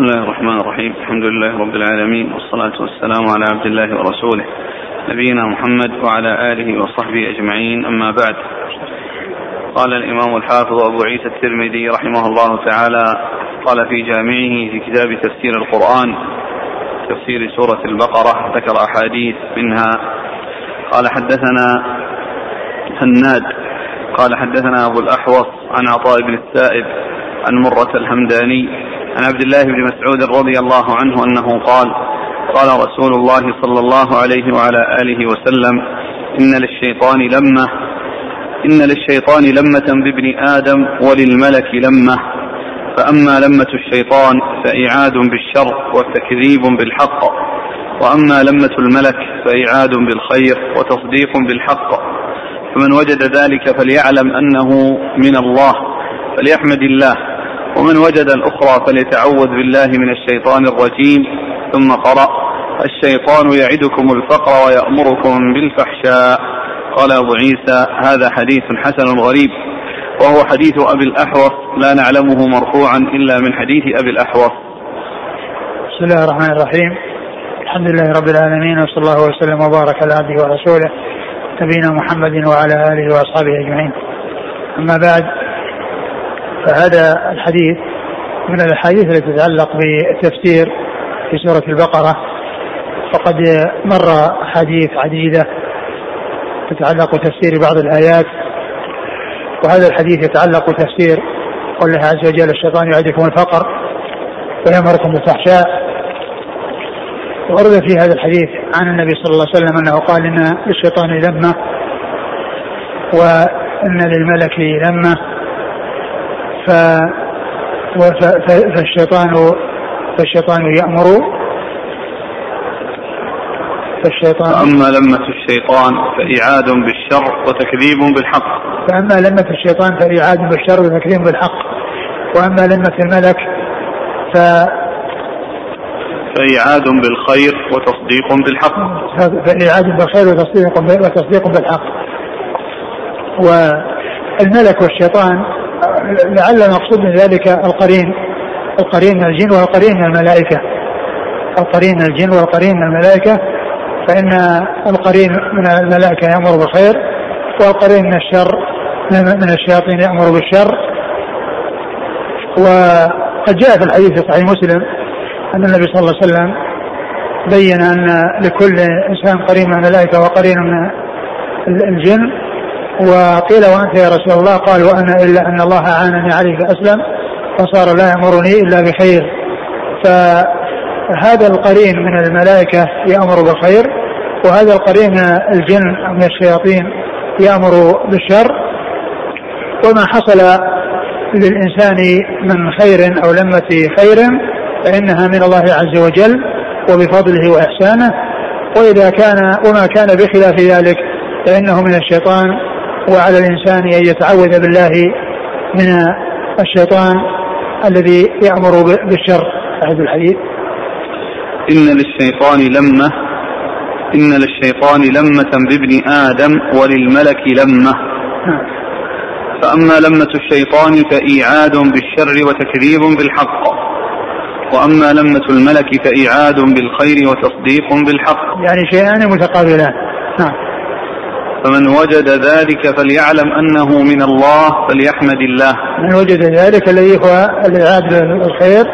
بسم الله الرحمن الرحيم الحمد لله رب العالمين والصلاة والسلام على عبد الله ورسوله نبينا محمد وعلى آله وصحبه أجمعين أما بعد قال الإمام الحافظ أبو عيسى الترمذي رحمه الله تعالى قال في جامعه في كتاب تفسير القرآن تفسير سورة البقرة ذكر أحاديث منها قال حدثنا هناد قال حدثنا أبو الأحوص عن عطاء بن السائب عن مرة الهمداني عن عبد الله بن مسعود رضي الله عنه أنه قال قال رسول الله صلى الله عليه وعلى آله وسلم إن للشيطان لمة إن للشيطان لمة بابن آدم وللملك لمة فأما لمة الشيطان فإعاد بالشر وتكذيب بالحق وأما لمة الملك فإعاد بالخير وتصديق بالحق فمن وجد ذلك فليعلم أنه من الله فليحمد الله. ومن وجد الأخرى فليتعوذ بالله من الشيطان الرجيم. ثم قرأ الشيطان يعدكم الفقر ويأمركم بالفحشاء. قال أبو عيسى هذا حديث حسن غريب وهو حديث أبي الأحوص. لا نعلمه مرفوعا إلا من حديث أبي الأحوص. بسم الله الرحمن الرحيم. الحمد لله رب العالمين وصلى الله وسلم وبارك على عبده ورسوله نبينا محمد وعلى آله وأصحابه أجمعين. أما بعد فهذا الحديث من الأحاديث التي تتعلق بالتفسير في سورة البقرة. وقد مر أحاديث عديدة تتعلق بتفسير بعض الآيات. وهذا الحديث يتعلق بتفسير قول الله عز وجل الشيطان يعدكم الفقر ويأمركم بالفحشاء. ورد في هذا الحديث عن النبي صلى الله عليه وسلم أنه قال إن للشيطان لمه وإن للملك لمه ف فالشيطان فالشيطان يأمر. فالشيطان أما لمة الشيطان فإعاد بالشر وتكذيب بالحق. فأما لمة الشيطان فإعاد بالشر وتكذيب بالحق. وأما لمة الملك ف فإعاد بالخير وتصديق بالحق. فإعاد بالخير وتصديق وتصديق بالحق. والملك والشيطان لعل المقصود من ذلك القرين القرين من الجن والقرين من الملائكة. القرين من الجن والقرين من الملائكة. فإن القرين من الملائكة يأمر بالخير والقرين من الشر من الشياطين يأمر بالشر. وقد جاء في الحديث في صحيح مسلم أن النبي صلى الله عليه وسلم بين أن لكل إنسان قرين من الملائكة وقرين من الجن. وقيل وأنت يا رسول الله قال وأنا إلا أن الله أعانني عليه فأسلم فصار لا يأمرني إلا بخير. فهذا القرين من الملائكة يأمر بالخير وهذا القرين من الجن من الشياطين يأمر بالشر. وما حصل للإنسان من خير أو لمة خير فإنها من الله عز وجل وبفضله وإحسانه. وإذا كان وما كان بخلاف ذلك فإنه من الشيطان وعلى الإنسان أن يتعوذ بالله من الشيطان الذي يأمر بالشر. أحد الحديث. إن للشيطان لمة إن للشيطان لمة بابن آدم وللملك لمة. نعم. فأما لمة الشيطان فإيعاد بالشر وتكذيب بالحق. وأما لمة الملك فإيعاد بالخير وتصديق بالحق. يعني شيئان متقابلان. نعم. فمن وجد ذلك فليعلم أنه من الله فليحمد الله. من وجد ذلك الذي هو الإعاد بالخير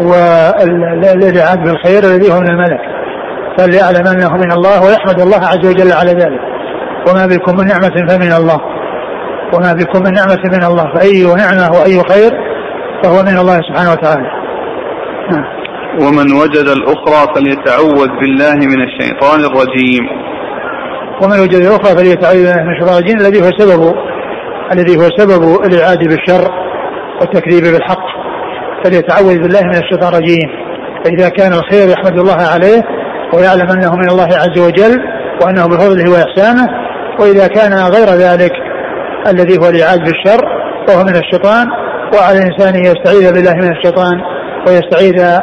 والإعاد بالخير الذي هو من الملك. فليعلم أنه من الله ويحمد الله عز وجل على ذلك. وما بكم من نعمة فمن الله. وما بكم من نعمة من الله. فأي نعمة وأي خير فهو من الله سبحانه وتعالى. نعم. ومن وجد الأخرى فليتعوذ بالله من الشيطان الرجيم. ومن وجد الأخرى فليتعوذ من الشيطان الرجيم الذي هو سبب الذي هو سبب الإعادة بالشر والتكذيب بالحق. فليتعوذ بالله من الشيطان الرجيم. فإذا كان الخير يحمد الله عليه ويعلم أنه من الله عز وجل وأنه بفضله وإحسانه وإذا كان غير ذلك الذي هو الإعاد بالشر وهو من الشيطان وعلى الإنسان أن يستعيذ بالله من الشيطان ويستعيذ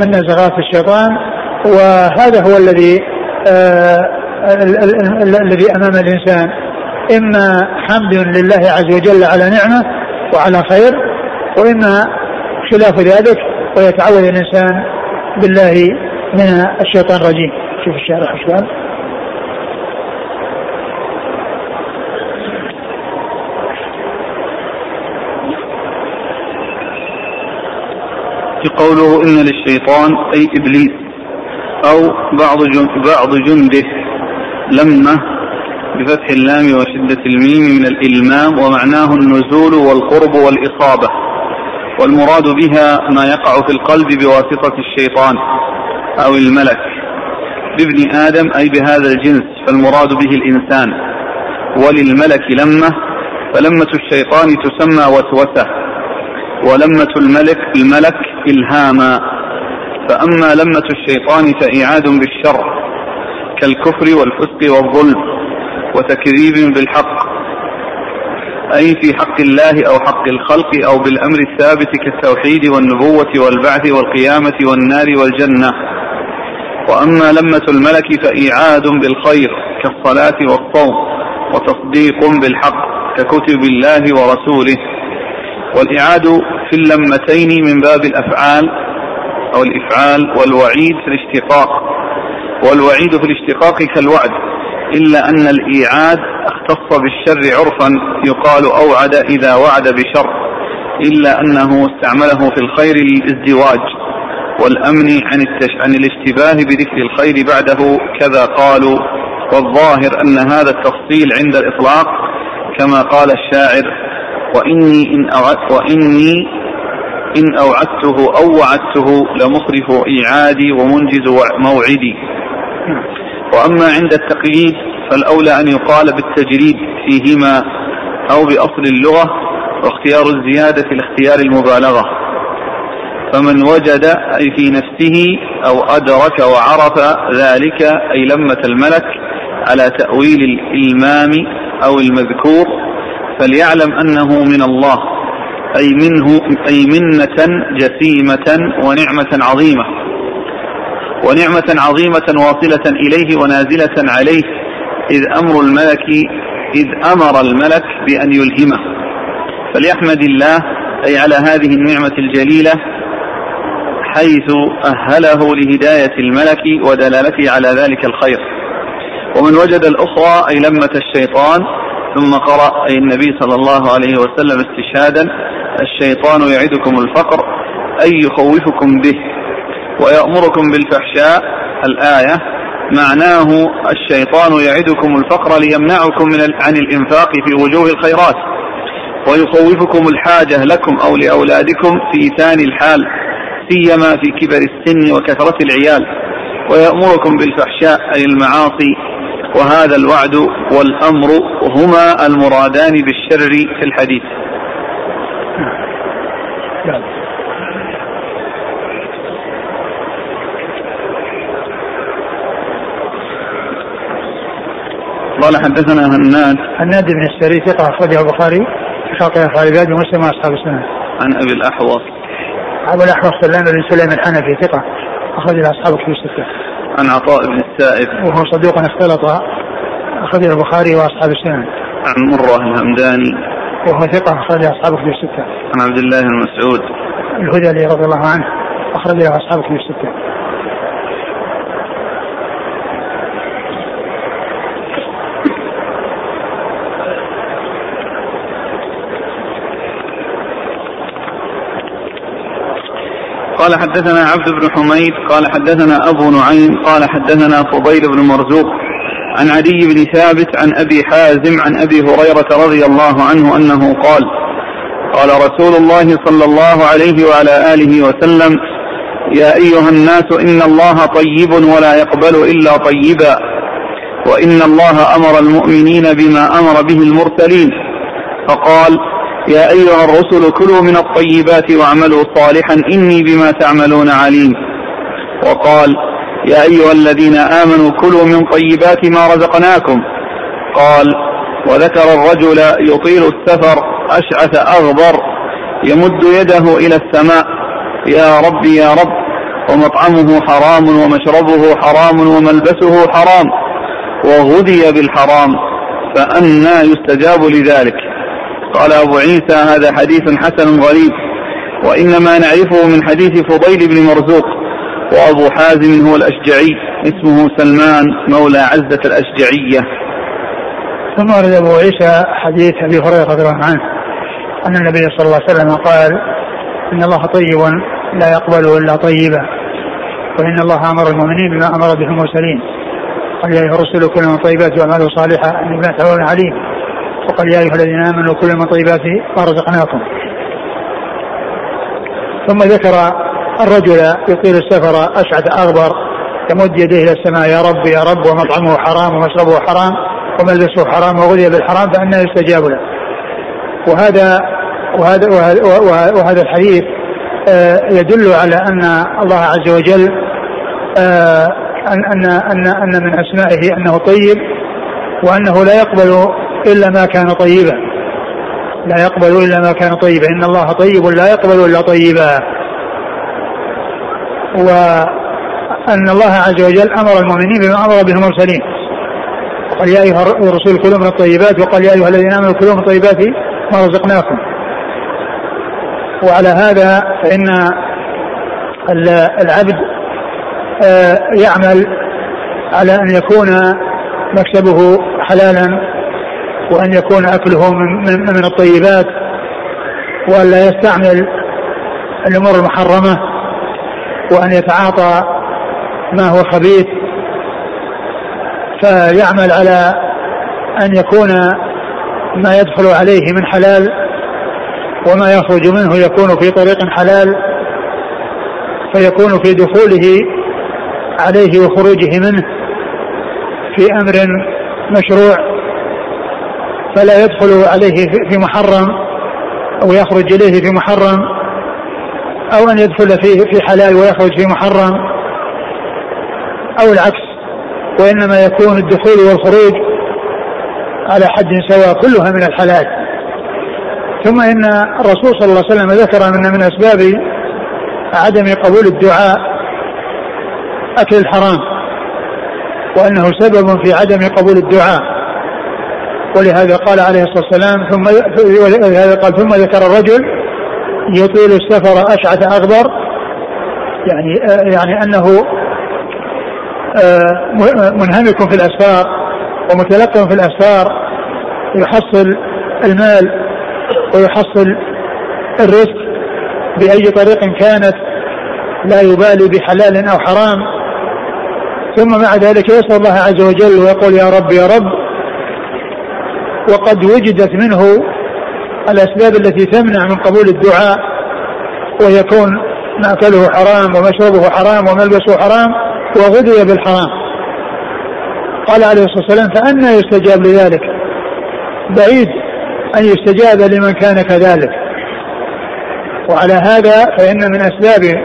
من نزغات الشيطان. وهذا هو الذي آه الذي أمام الإنسان. إما حمد لله عز وجل على نعمة وعلى خير وإما خلاف ذلك ويتعوذ الإنسان بالله من الشيطان الرجيم. شوف الشارع إيش قال. قوله إن للشيطان أي إبليس أو بعض بعض جنده. لمة بفتح اللام وشدة الميم من الإلمام ومعناه النزول والقرب والإصابة والمراد بها ما يقع في القلب بواسطة الشيطان أو الملك بابن آدم أي بهذا الجنس فالمراد به الإنسان. وللملك لمة فلمة الشيطان تسمى وسوسة ولمة الملك الملك إلهاما. فأما لمة الشيطان فإعاد بالشر كالكفر والفسق والظلم وتكذيب بالحق أي في حق الله أو حق الخلق أو بالأمر الثابت كالتوحيد والنبوة والبعث والقيامة والنار والجنة. وأما لمة الملك فإيعاد بالخير كالصلاة والصوم وتصديق بالحق ككتب الله ورسوله. والإعاد في اللمتين من باب الأفعال أو الإفعال والوعيد في الاشتقاق. والوعيد في الاشتقاق كالوعد إلا أن الإيعاد اختص بالشر عرفا يقال أوعد إذا وعد بشر إلا أنه استعمله في الخير للازدواج والأمن عن, التش... عن الاشتباه بذكر الخير بعده كذا قالوا والظاهر أن هذا التفصيل عند الإطلاق كما قال الشاعر وإني إن أوعدت وإني إن أوعدته أو وعدته لمصرف إيعادي ومنجز موعدي. وأما عند التقييد فالأولى أن يقال بالتجريد فيهما أو بأصل اللغة واختيار الزيادة لاختيار المبالغة. فمن وجد أي في نفسه أو أدرك وعرف ذلك أي لمة الملك على تأويل الإلمام أو المذكور فليعلم أنه من الله أي منه أي منة جسيمة ونعمة عظيمة. ونعمة عظيمة واصلة إليه ونازلة عليه إذ أمر الملك إذ أمر الملك بأن يلهمه. فليحمد الله أي على هذه النعمة الجليلة حيث أهله لهداية الملك ودلالته على ذلك الخير. ومن وجد الأخرى أي لمة الشيطان ثم قرأ أي النبي صلى الله عليه وسلم استشهادا الشيطان يعدكم الفقر أي يخوفكم به. ويأمركم بالفحشاء. الآية معناه الشيطان يعدكم الفقر ليمنعكم من عن الإنفاق في وجوه الخيرات ويخوفكم الحاجة لكم أو لأولادكم في ثاني الحال سيما في كبر السن وكثرة العيال. ويأمركم بالفحشاء أي المعاصي. وهذا الوعد والأمر هما المرادان بالشر في الحديث. قال حدثنا هناد هناد بن السري ثقة أخرجه البخاري في خلق أفعال ومسلم وأصحاب السنة. عن أبي الأحوص. أبو الأحوص سلام بن سليم الحنفي ثقة أخرج له أصحاب الكتب الستة. عن عطاء بن السائب. وهو صدوق اختلط أخرجه البخاري وأصحاب السنة. عن مرة الهمداني. وهو ثقة أخرج أصحاب الكتب الستة. عن عبد الله بن مسعود. الهذلي رضي الله عنه أخرج له أصحاب الكتب الستة. قال حدثنا عبد بن حميد قال حدثنا أبو نعيم قال حدثنا فضيل بن مرزوق عن عدي بن ثابت عن أبي حازم عن أبي هريرة رضي الله عنه أنه قال قال رسول الله صلى الله عليه وعلى آله وسلم يا أيها الناس إن الله طيب ولا يقبل إلا طيبا وإن الله أمر المؤمنين بما أمر به المرسلين. فقال يا أيها الرسل كلوا من الطيبات واعملوا صالحا إني بما تعملون عليم. وقال يا أيها الذين آمنوا كلوا من طيبات ما رزقناكم. قال وذكر الرجل يطيل السفر أشعث أغبر يمد يده إلى السماء. يا رب يا رب ومطعمه حرام ومشربه حرام وملبسه حرام وغذي بالحرام فأنى يستجاب لذلك. قال أبو عيسى هذا حديث حسن غريب وإنما نعرفه من حديث فضيل بن مرزوق وأبو حازم هو الأشجعي اسمه سلمان مولى عزة الأشجعية. ثم ورد أبو عيسى حديث أبي هريرة رضي الله عنه أن النبي صلى الله عليه وسلم قال إن الله طيب لا يقبل إلا طيبا وإن الله أمر المؤمنين بما أمر به المرسلين قال يا الرسل كل من طيبات وأعماله صالحة بما تعملون عليم. وقال يا أيها الذين آمنوا كل من طيبات ما رزقناكم. ثم ذكر الرجل يطيل السفر أشعث أغبر يمد يديه إلى السماء يا رب يا رب ومطعمه حرام ومشربه حرام وملبسه حرام وغذي بالحرام فأنا يستجاب له. وهذا وهذا وهذا, وهذا الحديث آه، يدل على أن الله عز وجل آه، أن أن أن أن من أسمائه أنه طيب وأنه لا يقبل إلا ما كان طيبا. لا يقبل إلا ما كان طيبا. إن الله طيب لا يقبل إلا طيبا. وأن الله عز وجل أمر المؤمنين بما أمر به المرسلين. قال يا أيها الرسول كلوا من الطيبات وقال يا أيها الذين آمنوا كلوا من الطيبات ما رزقناكم. وعلى هذا فإن العبد آه، يعمل على أن يكون مكسبه حلالا وأن يكون أكله من, من الطيبات وأن لا يستعمل الأمور المحرمة وأن يتعاطى ما هو خبيث. فيعمل على أن يكون ما يدخل عليه من حلال وما يخرج منه يكون في طريق حلال فيكون في دخوله عليه وخروجه منه في أمر مشروع. فلا يدخل عليه في محرم أو يخرج إليه في محرم أو أن يدخل فيه في حلال ويخرج في محرم أو العكس وإنما يكون الدخول والخروج على حد سواء كلها من الحلال. ثم إن الرسول صلى الله عليه وسلم ذكر أن من أسباب عدم قبول الدعاء أكل الحرام وأنه سبب في عدم قبول الدعاء. ولهذا قال عليه الصلاة والسلام ثم ولهذا قال ثم ذكر الرجل يطيل السفر أشعث أغبر يعني يعني أنه آه، منهمك في الأسفار ومتلقم في الأسفار يحصل المال ويحصل الرزق بأي طريق كانت لا يبالي بحلال أو حرام. ثم مع ذلك يسأل الله عز وجل ويقول يا رب يا رب وقد وجدت منه الأسباب التي تمنع من قبول الدعاء ويكون مأكله حرام ومشربه حرام وملبسه حرام وغذي بالحرام. قال عليه الصلاة والسلام فأنا يستجاب لذلك. بعيد أن يستجاب لمن كان كذلك. وعلى هذا فإن من أسباب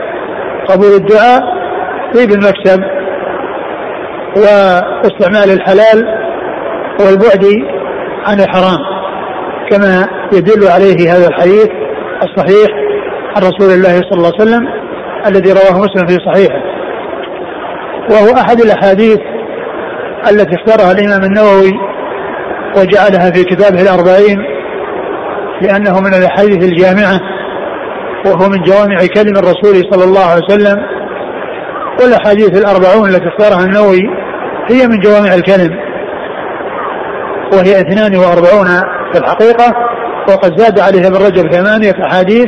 قبول الدعاء طيب المكسب واستعمال الحلال والبعد عن الحرام كما يدل عليه هذا الحديث الصحيح عن رسول الله صلى الله عليه وسلم الذي رواه مسلم في صحيحه. وهو أحد الأحاديث التي اختارها الإمام النووي وجعلها في كتابه الأربعين لأنه من الأحاديث الجامعة وهو من جوامع كلم الرسول صلى الله عليه وسلم. والأحاديث الأربعون التي اختارها النووي هي من جوامع الكلم. وهي 42 في الحقيقة وقد زاد عليها ابن رجب ثمانية أحاديث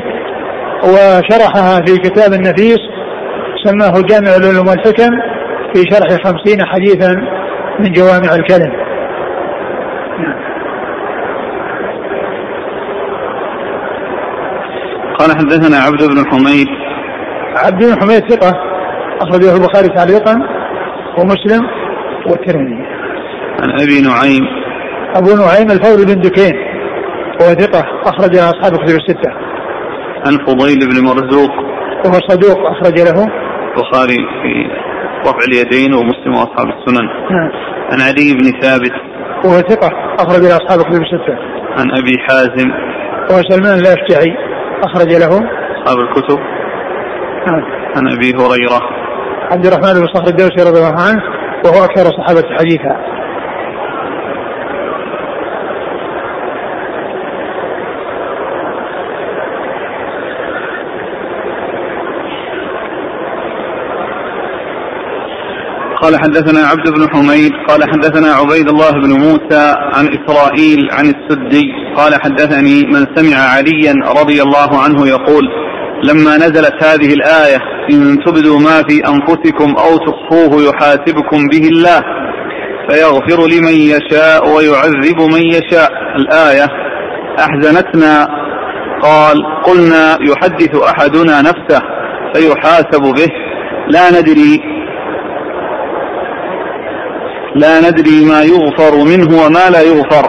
وشرحها في كتاب النفيس سماه جامع العلوم والحكم في شرح خمسين حديثا من جوامع الكلم. قال حدثنا عبد بن حميد. عبد بن حميد ثقة أخرجه البخاري تعليقا ومسلم والترمذي. عن أبي نعيم. أبو نعيم الفضل بن دكين. وهو ثقة أخرج أصحاب الكتب الستة. عن فضيل بن مرزوق. وهو صدوق أخرج له. البخاري في رفع اليدين ومسلم وأصحاب السنن. نعم. عن علي بن ثابت. وهو ثقة أخرج له أصحاب الكتب الستة. عن أبي حازم. وهو سلمان الأشجعي أخرج له. أصحاب الكتب. نعم. عن أبي هريرة. عبد الرحمن بن صخر الدوسي رضي الله عنه وهو أكثر الصحابة حديثا. قال حدثنا عبد بن حميد قال حدثنا عبيد الله بن موسى عن إسرائيل عن السدي قال حدثني من سمع عليا رضي الله عنه يقول لما نزلت هذه الآية إن تبدوا ما في أنفسكم أو تخفوه يحاسبكم به الله فيغفر لمن يشاء ويعذب من يشاء. الآية أحزنتنا؟ قال قلنا يحدث أحدنا نفسه فيحاسب به لا ندري لا ندري ما يغفر منه وما لا يغفر.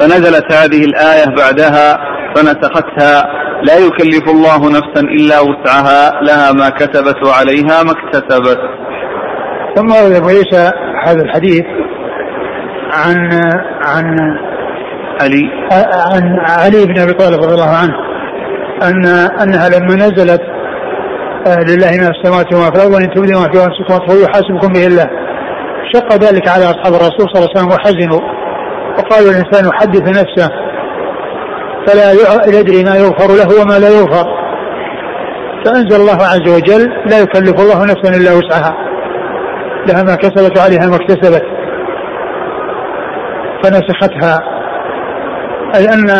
فنزلت هذه الآية بعدها فنسختها. لا يكلف الله نفسا إلا وسعها. لها ما كسبت وعليها ما اكتسبت. ثم أبو عيسى هذا الحديث عن عن علي. عن علي بن أبي طالب رضي الله عنه ان أنها لما نزلت آه، لله ما في السماوات وما في الأرض وأن تبدوا ما في أنفسكم فهو يحاسبكم به الله. شق ذلك على أصحاب الرسول صلى الله عليه وسلم وحزنوا. وقالوا الإنسان يحدث نفسه فلا يدري ما يغفر له وما لا يغفر. فأنزل الله عز وجل لا يكلف الله نفسا إلا وسعها. لها ما كسبت وعليها ما اكتسبت. فنسختها. أي ان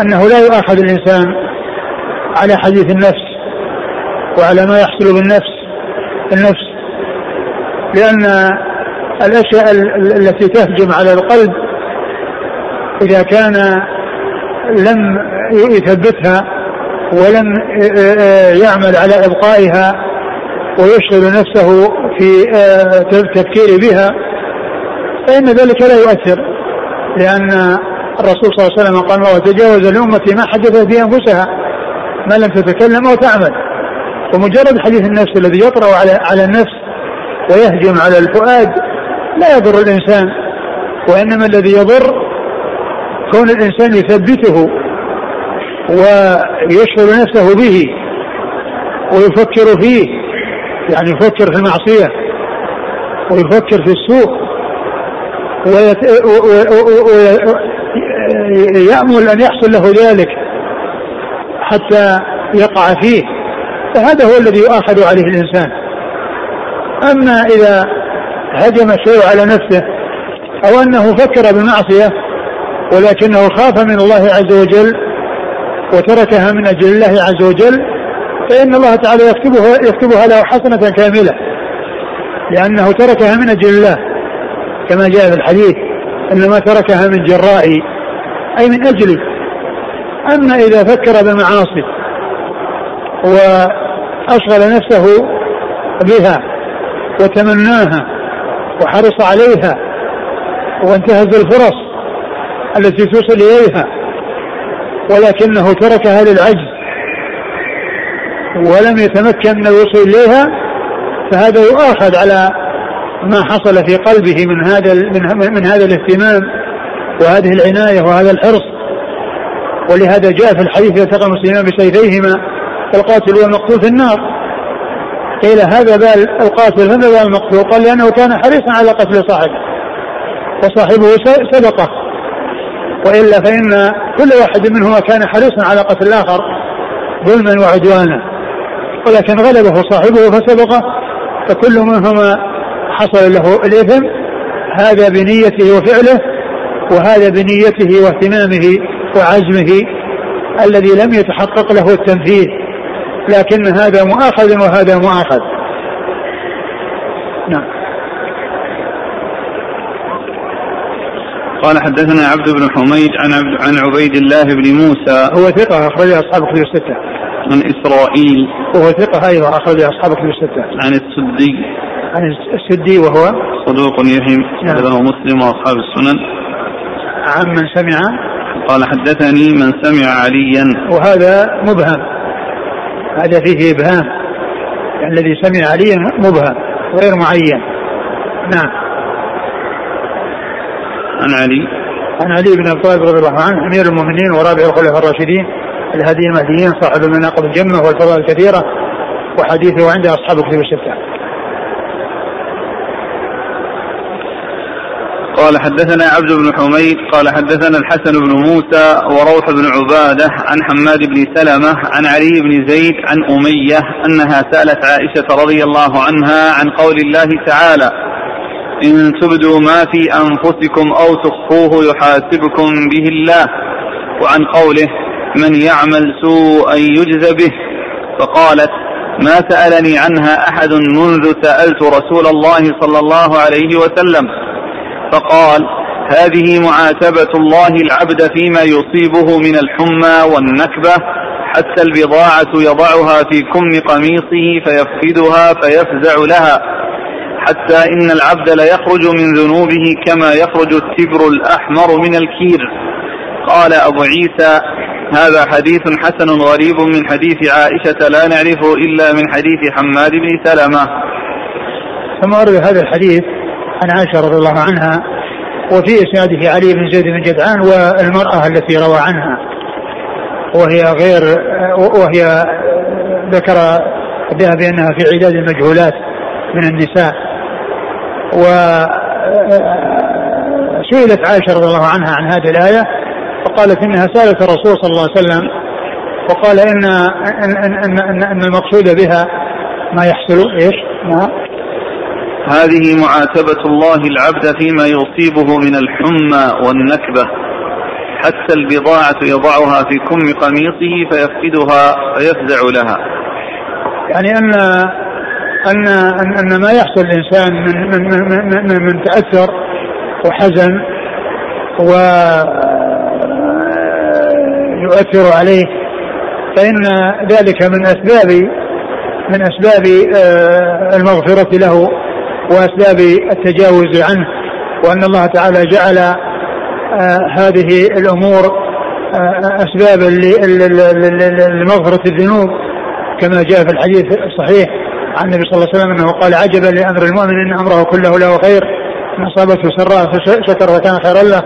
أنه لا يؤاخذ الإنسان على حديث النفس وعلى ما يحصل بالنفس. النفس لأن الأشياء التي تهجم على القلب إذا كان لم يثبتها ولم يعمل على إبقائها ويشغل نفسه في التفكير بها فإن ذلك لا يؤثر لأن الرسول صلى الله عليه وسلم قال الله تجاوز لأمتي ما حدثت في أنفسها ما لم تتكلم أو تعمل ومجرد حديث النفس الذي يطرأ على على النفس ويهجم على الفؤاد لا يضر الإنسان وإنما الذي يضر كون الإنسان يثبته ويشغل نفسه به ويفكر فيه يعني يفكر في المعصية ويفكر في السوء ويأمل أن يحصل له ذلك حتى يقع فيه فهذا هو الذي يؤاخذ عليه الإنسان. أما إذا هجم الشيء على نفسه أو أنه فكر بمعصية ولكنه خاف من الله عز وجل وتركها من أجل الله عز وجل فإن الله تعالى يكتبها يكتبها له حسنة كاملة لأنه تركها من أجل الله كما جاء في الحديث إنما تركها من جرائي أي من أجلي أما إذا فكر بمعاصي وأشغل نفسه بها وتمناها وحرص عليها وانتهز الفرص التي توصل إليها ولكنه تركها للعجز ولم يتمكن من الوصول إليها فهذا يؤاخذ على ما حصل في قلبه من هذا من, من هذا الاهتمام وهذه العناية وهذا الحرص. ولهذا جاء في الحديث يلتقى المسلمان بسيفيهما القاتل والمقتول في النار. قيل هذا بال القاتل هذا بال المقتول. قال لأنه كان حريصا على قتل صاحبه وصاحبه سبقه. وإلا فإن كل واحد منهما كان حريصا على قتل الآخر ظلما وعدوانا. ولكن غلبه صاحبه فسبقه فكل منهما حصل له الإثم. هذا بنيته وفعله وهذا بنيته واهتمامه وعزمه الذي لم يتحقق له التنفيذ. لكن هذا مؤاخذ وهذا مؤاخذ نعم. قال حدثنا عبد بن حميد عن عبد عن عبيد الله بن موسى. هو ثقة أخرج أصحاب كتب الستة. عن إسرائيل. وهو ثقة أيضا أخرج أصحاب كتب الستة. عن السدي عن السدي وهو؟ صدوق يهم نعم. مسلم وأصحاب السنن. عن من سمع؟ قال حدثني من سمع عليا. وهذا مبهم. هذا فيه إبهام. الذي سمع عليا مبهم غير معين. نعم. عن علي. عن علي بن أبي طالب رضي الله عنه أمير المؤمنين ورابع الخلفاء الراشدين الهادي المهديين صاحب المناقب الجمه والفضائل الكثيرة وحديثه عند أصحاب الكتب الستة. قال حدثنا عبد بن حميد قال حدثنا الحسن بن موسى وروح بن عبادة عن حماد بن سلمة عن علي بن زيد عن أمية أنها سألت عائشة رضي الله عنها عن قول الله تعالى إن تبدوا ما في أنفسكم أو تخفوه يحاسبكم به الله. وعن قوله من يعمل سوءا يجز به. فقالت ما سألني عنها أحد منذ سألت رسول الله صلى الله عليه وسلم. فقال هذه معاتبة الله العبد فيما يصيبه من الحمى والنكبة حتى البضاعة يضعها في كم قميصه فيفقدها فيفزع لها حتى إن العبد ليخرج من ذنوبه كما يخرج التبر الأحمر من الكير. قال أبو عيسى هذا حديث حسن غريب من حديث عائشة لا نعرفه إلا من حديث حماد بن سلمة. ثم ورد هذا الحديث عن عائشة رضي الله عنها وفي إسناده علي بن زيد بن جدعان والمرأة التي روى عنها وهي غير وهي ذكر بها بأنها في عداد المجهولات من النساء و سئلت عائشة رضي الله عنها عن هذه الآية فقالت إنها سألت الرسول صلى الله عليه وسلم وقال إن إن إن, إن, إن المقصود بها ما يحصل إيش؟ نعم هذه معاتبة الله العبد فيما يصيبه من الحمى والنكبة. حتى البضاعة يضعها في كم قميصه فيفقدها فيفزع لها. يعني أن أن أن, أن ما يحصل الإنسان من من من, من, من تأثر وحزن و يؤثر عليه فإن ذلك من أسباب من أسباب آه، المغفرة له. وأسباب التجاوز عنه وأن الله تعالى جعل آه، هذه الأمور آه، أسبابا لمغفرة الذنوب كما جاء في الحديث الصحيح عن النبي صلى الله عليه وسلم أنه قال عجبا لأمر المؤمن إن أمره كله له خير إن أصابته سراء فشكر فكان خيرا له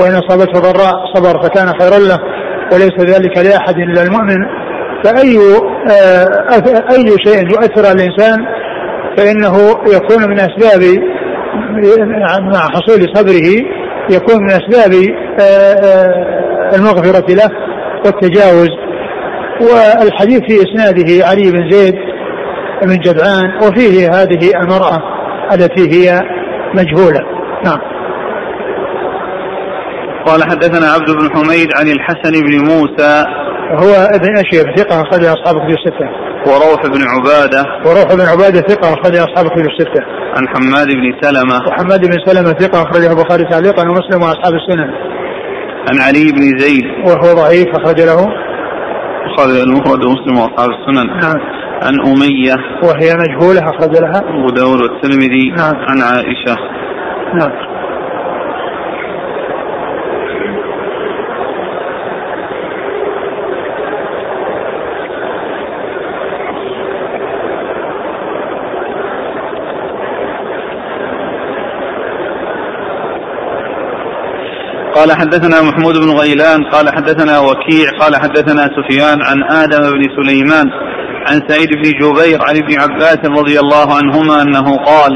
وإن أصابته ضراء صبر فكان خيرا له وليس ذلك لأحد إلا المؤمن. فأي آه، أي شيء يؤثر على الإنسان فإنه يكون من أسباب مع حصول صبره يكون من أسباب آه، آه، المغفرة له والتجاوز. والحديث في إسناده علي بن زيد بن جدعان وفيه هذه المرأة التي هي مجهولة. نعم. قال حدثنا عبد بن حميد عن الحسن بن موسى هو ابن أشيب ثقة أخرج أصحاب كتب الستة. وروح بن عبادة وروح بن عبادة ثقة أخرج أصحاب كتب الستة. عن حماد بن سلمة وحماد بن سلمة ثقة أخرجه البخاري تعليقا ومسلم وأصحاب السنن. عن علي بن زيد وهو ضعيف أخرج له أخرج المفرد ومسلم وأصحاب السنن. نعم. عن أمية وهي مجهولة أخرج لها أبو داود والترمذي نعم. عن عائشة نعم قال حدثنا محمود بن غيلان قال حدثنا وكيع قال حدثنا سفيان عن آدم بن سليمان عن سعيد بن جبير عن ابن عباس رضي الله عنهما أنه قال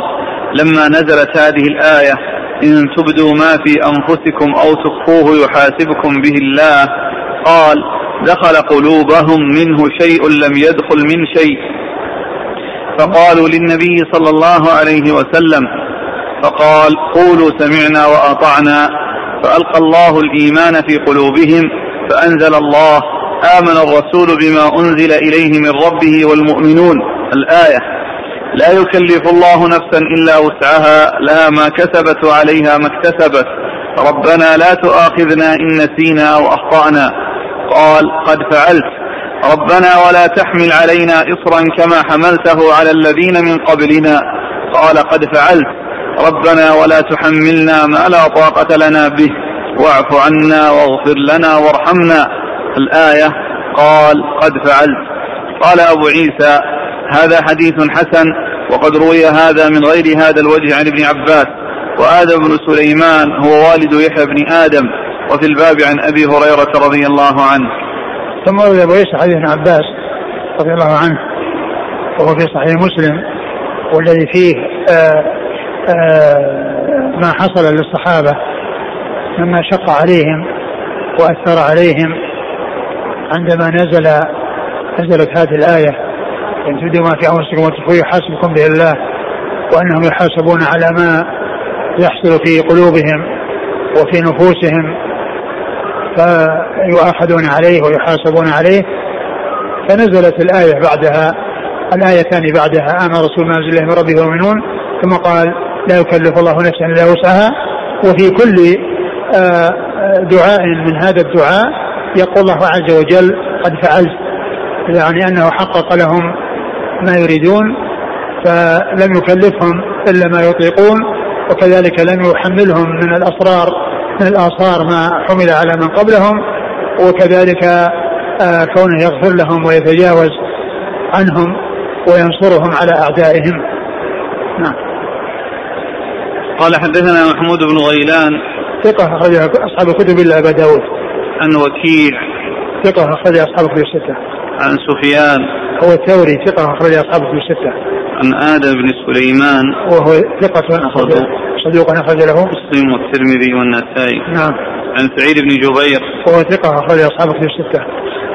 لما نزلت هذه الآية إن تبدوا ما في أنفسكم أو تخفوه يحاسبكم به الله قال دخل قلوبهم منه شيء لم يدخل من شيء. فقالوا للنبي صلى الله عليه وسلم فقال قولوا سمعنا وأطعنا. فألقى الله الإيمان في قلوبهم فأنزل الله آمن الرسول بما أنزل إليه من ربه والمؤمنون. الآية لا يكلف الله نفسا إلا وسعها لها ما كسبت وعليها ما اكتسبت. ربنا لا تؤاخذنا إن نسينا أو أخطأنا. قال قد فعلت. ربنا ولا تحمل علينا إصرا كما حملته على الذين من قبلنا. قال قد فعلت. ربنا ولا تحملنا ما لا طاقة لنا به. واعف عنا واغفر لنا وارحمنا. الآية قال قد فعلت. قال أبو عيسى هذا حديث حسن وقد روي هذا من غير هذا الوجه عن ابن عباس. وآدم بن سليمان هو والد يحيى بن آدم. وفي الباب عن أبي هريرة رضي الله عنه. ثم روي أبو عيسى حديث ابن عباس رضي الله عنه. وهو في صحيح مسلم والذي فيه آه ما حصل للصحابة مما شق عليهم وأثر عليهم عندما نزل نزلت هذه الآية إن تبدوا ما في أنفسكم وتخفوا يحاسبكم به الله وأنهم يحاسبون على ما يحصل في قلوبهم وفي نفوسهم فيؤاخذون عليه ويحاسبون عليه. فنزلت الآية بعدها الآيتان بعدها آمن رسول الله من ربه ومؤمنون. ثم قال لا يكلف الله نفسا إلا وسعها. وفي كل آه، دعاء من هذا الدعاء يقول الله عز وجل قد فعلت يعني أنه حقق لهم ما يريدون فلم يكلفهم إلا ما يطيقون وكذلك لم يحملهم من الأسرار من الآثار ما حمل على من قبلهم وكذلك آه، كونه يغفر لهم ويتجاوز عنهم وينصرهم على أعدائهم. نعم. قال حدثنا محمود بن غيلان. ثقة أخرج أصحاب الكتب إلا أبا داود. عن وكيع. ثقة أخرج أصحاب الكتب الستة. عن سفيان. هو الثوري ثقة أخرج أصحاب الكتب الستة. عن آدم بن سليمان. وهو ثقة صدوق صدوق أخرج له. مسلم والترمذي والنسائي. نعم. عن سعيد بن جبير. وهو ثقة أخرج أصحاب الكتب الستة.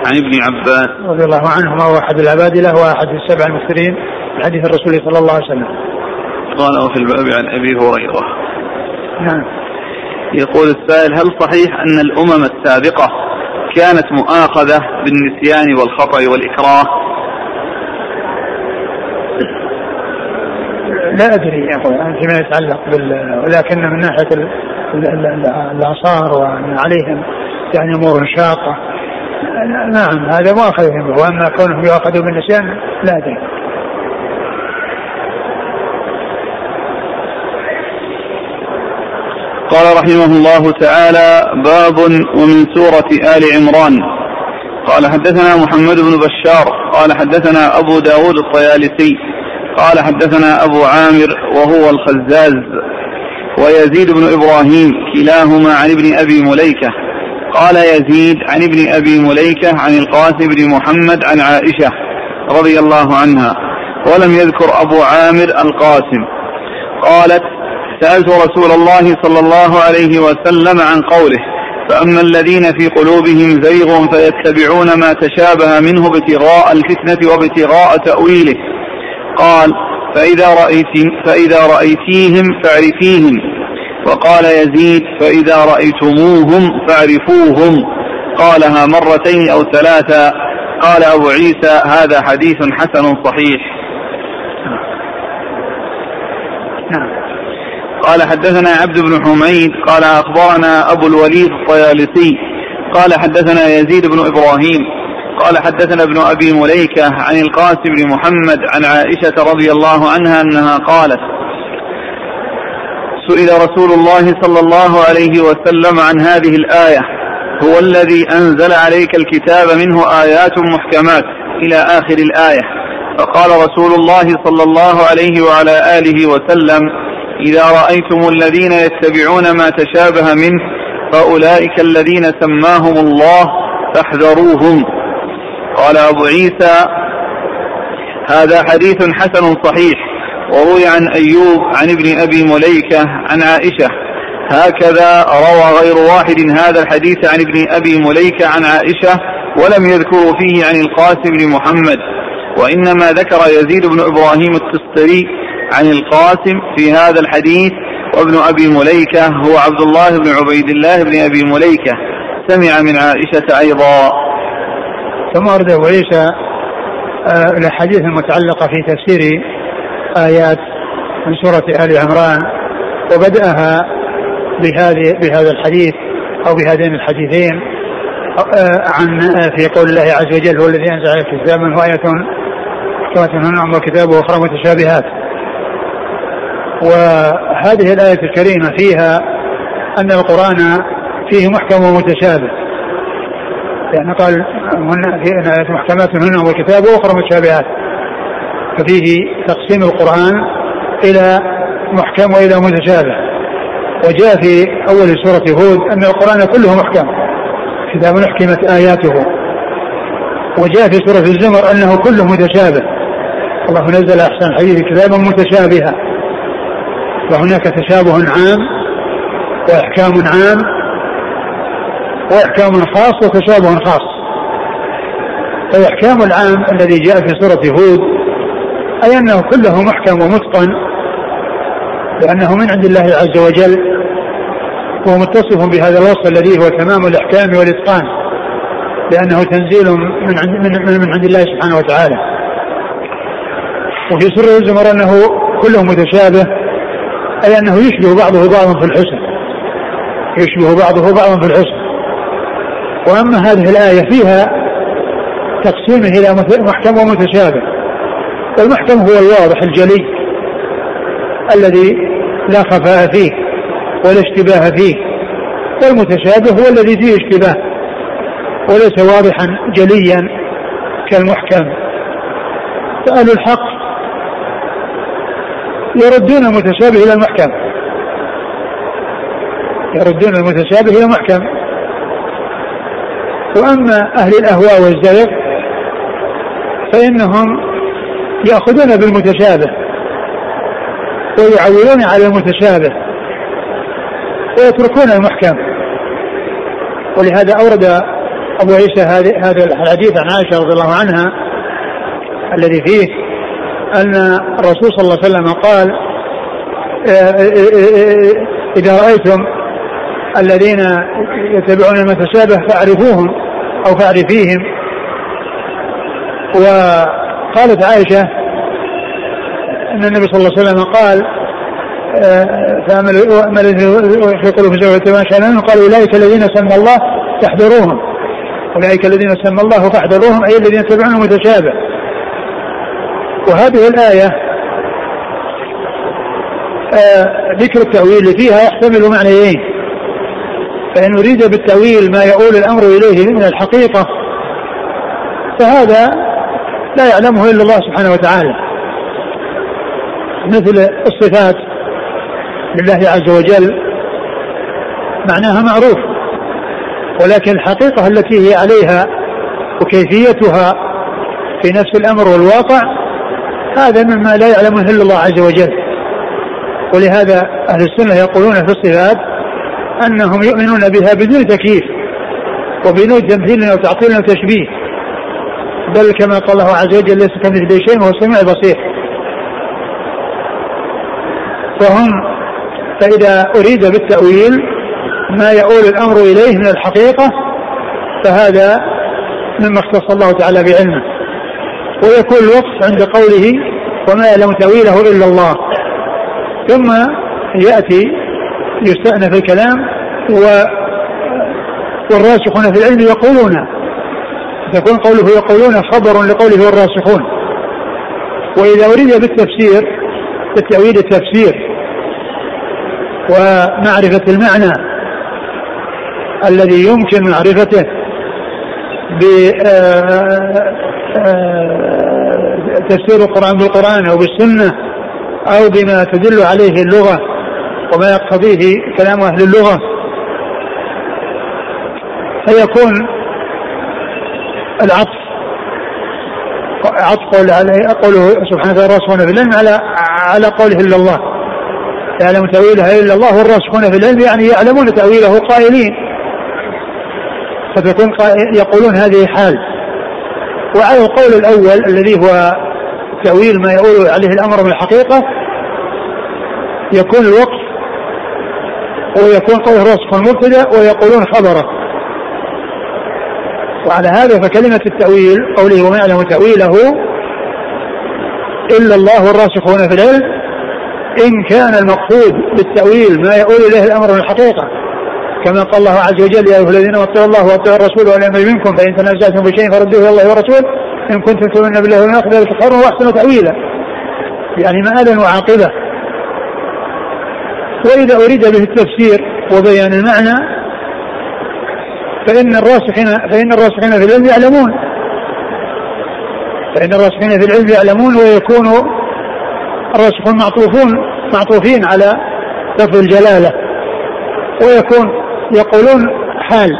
عن ابن عباس. رضي الله عنهما هو أحد العبادلة وأحد السبع المكثرين في حديث الرسول صلى الله عليه وسلم. قال وفي الباب عن أبي هريرة. نعم. يقول السائل هل صحيح أن الأمم السابقة كانت مؤاخذة بالنسيان والخطأ والإكراه؟ لا أدري يا أخوي فيما يتعلق بال ولكن من ناحية ال... ال... ال... الآثار وأن عليهم يعني أمور شاقة. نعم هذا مؤاخذ به وأما كونهم يؤاخذوا بالنسيان لا أدري. قال رحمه الله تعالى باب ومن سورة آل عمران. قال حدثنا محمد بن بشار. قال حدثنا أبو داود الطيالسي. قال حدثنا أبو عامر وهو الخزاز. ويزيد بن إبراهيم كلاهما عن ابن أبي مليكة. قال يزيد عن ابن أبي مليكة عن القاسم بن محمد عن عائشة رضي الله عنها. ولم يذكر أبو عامر القاسم. قالت سألت رسول الله صلى الله عليه وسلم عن قوله فأما الذين في قلوبهم زيغ فيتبعون ما تشابه منه ابتغاء الفتنة وابتغاء تأويله. قال فإذا رأيت فإذا رأيتيهم فاعرفيهم. وقال يزيد فإذا رأيتموهم فاعرفوهم. قالها مرتين أو ثلاثا قال أبو عيسى هذا حديث حسن صحيح. قال حدثنا عبد بن حميد قال أخبرنا أبو الوليد الطيالسي قال حدثنا يزيد بن إبراهيم قال حدثنا ابن أبي مليكة عن القاسم بن محمد عن عائشة رضي الله عنها أنها قالت سئل رسول الله صلى الله عليه وسلم عن هذه الآية هو الذي أنزل عليك الكتاب منه آيات محكمات إلى آخر الآية. فقال رسول الله صلى الله عليه وعلى آله وسلم إذا رأيتم الذين يتبعون ما تشابه منه فأولئك الذين سماهم الله فاحذروهم. قال أبو عيسى هذا حديث حسن صحيح وروي عن أيوب عن ابن أبي مليكة عن عائشة. هكذا روى غير واحد هذا الحديث عن ابن أبي مليكة عن عائشة ولم يذكروا فيه عن القاسم بن محمد. وإنما ذكر يزيد بن إبراهيم التستري عن القاسم في هذا الحديث وابن أبي مليكة هو عبد الله بن عبيد الله بن أبي مليكة. سمع من عائشة أيضا. ثم ورد أبو عيسى آه، الأحاديث المتعلقة في تفسير آيات من سورة آل عمران وبدأها بهذه بهذا الحديث أو بهذين الحديثين آه، عن آه، في قول الله عز وجل هو الذي أنزل عليك الكتاب منه آية محكمة هن أم الكتاب وأخرى متشابهات. وهذه الآية الكريمة فيها أن القرآن فيه محكم ومتشابه. يعني قال هن في آيات محكمات هن أم الكتاب وأخرى متشابهات. ففيه تقسيم القرآن إلى محكم وإلى متشابه. وجاء في أول سورة هود أن القرآن كله محكم كتاب أحكمت آياته. وجاء في سورة الزمر أنه كله متشابه. الله نزل أحسن الحديث كتابا متشابها. وهناك تشابه عام وإحكام عام وإحكام خاص وتشابه خاص. فالإحكام العام الذي جاء في سورة هود أي أنه كله محكم ومتقن لأنه من عند الله عز وجل هو متصف بهذا الوصف الذي هو تمام الإحكام والإتقان لأنه تنزيل من عند, من, من عند الله سبحانه وتعالى. وفي سورة الزمر أنه كله متشابه أي أنه يشبه بعضه بعضا في الحسن. يشبه بعضه بعضا في الحسن. وأما هذه الآية فيها تقسيمه إلى محكم ومتشابه. المحكم هو الواضح الجلي الذي لا خفاء فيه ولا اشتباه فيه. والمتشابه هو الذي فيه اشتباه وليس واضحا جليا كالمحكم. فأهل الحق يردون المتشابه إلى المحكم يردون المتشابه إلى المحكم وأما أهل الأهواء والزيغ فإنهم يأخذون بالمتشابه ويعولون على المتشابه ويتركون المحكم ولهذا أورد أبو عيسى هذا الحديث عن عائشة رضي الله عنها الذي فيه أن الرسول صلى الله عليه وسلم قال إذا رأيتم الذين يتبعون المتشابه فاعرفوهم أو فاعرفيهم وقالت عائشة أن النبي صلى الله عليه وسلم قال آه، فأمل في قلوب الزوجة ما شاء قال أولئك الذين سمى الله فاحذروهم أولئك الذين سمى الله فاحذروهم أي الذين يتبعون المتشابه وهذه الآية آه، ذكر التأويل فيها يحتمل معنيين. فإن أريد بالتأويل ما يؤول الأمر إليه من الحقيقة فهذا لا يعلمه إلا الله سبحانه وتعالى. مثل الصفات لله عز وجل معناها معروف ولكن الحقيقة التي هي عليها وكيفيتها في نفس الأمر والواقع هذا مما لا يعلمه إلا الله عز وجل. ولهذا أهل السنة يقولون في الصفات أنهم يؤمنون بها بدون تكييف وبدون تمثيل وتعطيل وتشبيه بل كما قال الله عز وجل ليس كمثله شيء وهو السميع البصير. فهم فإذا أريد بالتأويل ما يؤول الأمر إليه من الحقيقة فهذا مما اختص الله تعالى بعلمه. ويكون الوقف عند قوله وما يعلم تأويله إلا الله. ثم يأتي يستأنف الكلام و والراسخون في العلم يقولون يكون قوله يقولون خبر لقوله الراسخون وإذا أريد بالتفسير بالتأويل التفسير ومعرفة المعنى الذي يمكن معرفته بتفسير آه، آه، القرآن بالقرآن أو بالسنة أو بما تدل عليه اللغة وما يقتضيه كلام أهل اللغة. فيكون العطف عطف قوله سبحانه وتعالى الراسخون في العلم على على قوله إلا الله. يعلم تأويلها إلا الله والراسخون في العلم يعني يعلمون تأويله قائلين. فتكون يقولون هذه حال. وعلى القول الأول الذي هو تأويل ما يقول عليه الأمر من الحقيقة يكون الوقف ويكون قوله راسخ مبتدأ ويقولون خبره. وعلى هذا فكلمة التأويل قوله وما يعلم تأويله إلا الله الراسخون في العلم إن كان المقصود بالتأويل ما يؤول إليه الأمر من الحقيقة. كما قال الله عز وجل يا أيها الذين اطيعوا الله واطيعوا الرسول والأمر منكم فإن تنازعتم بشيء فردوه إلى الله والرسول إن كنتم تؤمنون بالله واليوم الآخر ذلك خير وأحسن تأويلا. يعني مآلا وعاقبة. وإذا أريد به التفسير وبيان المعنى فإن الراسخين فإن الراسخين في العلم يعلمون. فإن الراسخين في العلم يعلمون ويكون الراسخون معطوفون معطوفين على لفظ الجلالة. ويكون يقولون حال.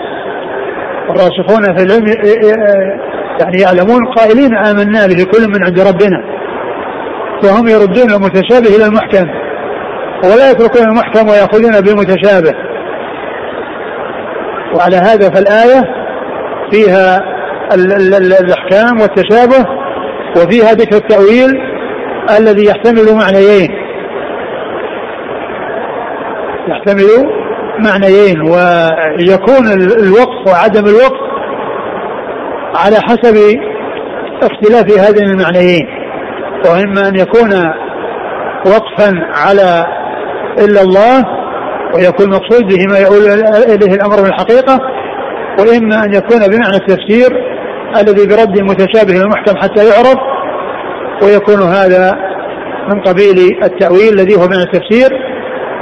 الراسخون في العلم يعني يعلمون قائلين آمنا به كل من عند ربنا. فهم يردون المتشابه إلى المحكم. ولا يتركون المحكم ويأخذون بالمتشابه وعلى هذا فالآية فيها الأحكام والتشابه وفيها ذكر التأويل الذي يحتمل معنيين. يحتمل معنيين ويكون الوقف وعدم الوقف على حسب اختلاف هذين المعنيين. وإما أن يكون وقفا على إلا الله ويكون مقصود به ما يقول إليه الأمر من الحقيقة وإما أن يكون بمعنى التفسير الذي برد المتشابه المحكم حتى يعرف ويكون هذا من قبيل التأويل الذي هو من التفسير.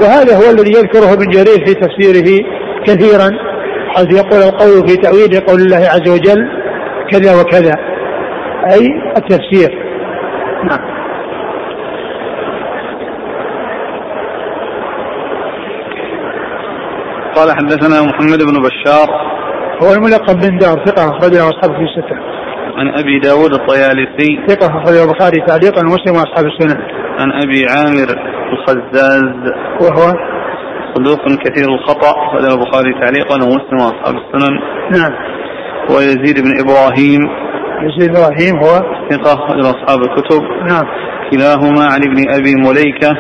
وهذا هو الذي يذكره ابن جرير في تفسيره كثيرا حيث يقول القول في تأويل قول الله عز وجل كذا وكذا أي التفسير نعم قال حدثنا محمد بن بشار هو الملقب بن دار ثقة أخرجه أصحاب في الستة. عن أبي داود الطيالسي ثقة أخرجه البخاري تعليقا ومسلم وأصحاب السنن. عن أبي عامر الخزاز وهو صدوق كثير الخطأ أخرجه البخاري تعليقا ومسلم وأصحاب السنن. نعم. ويزيد بن إبراهيم يزيد إبراهيم هو ثقة أخرجه أصحاب الكتب. نعم. كلاهما عن ابن أبي مليكة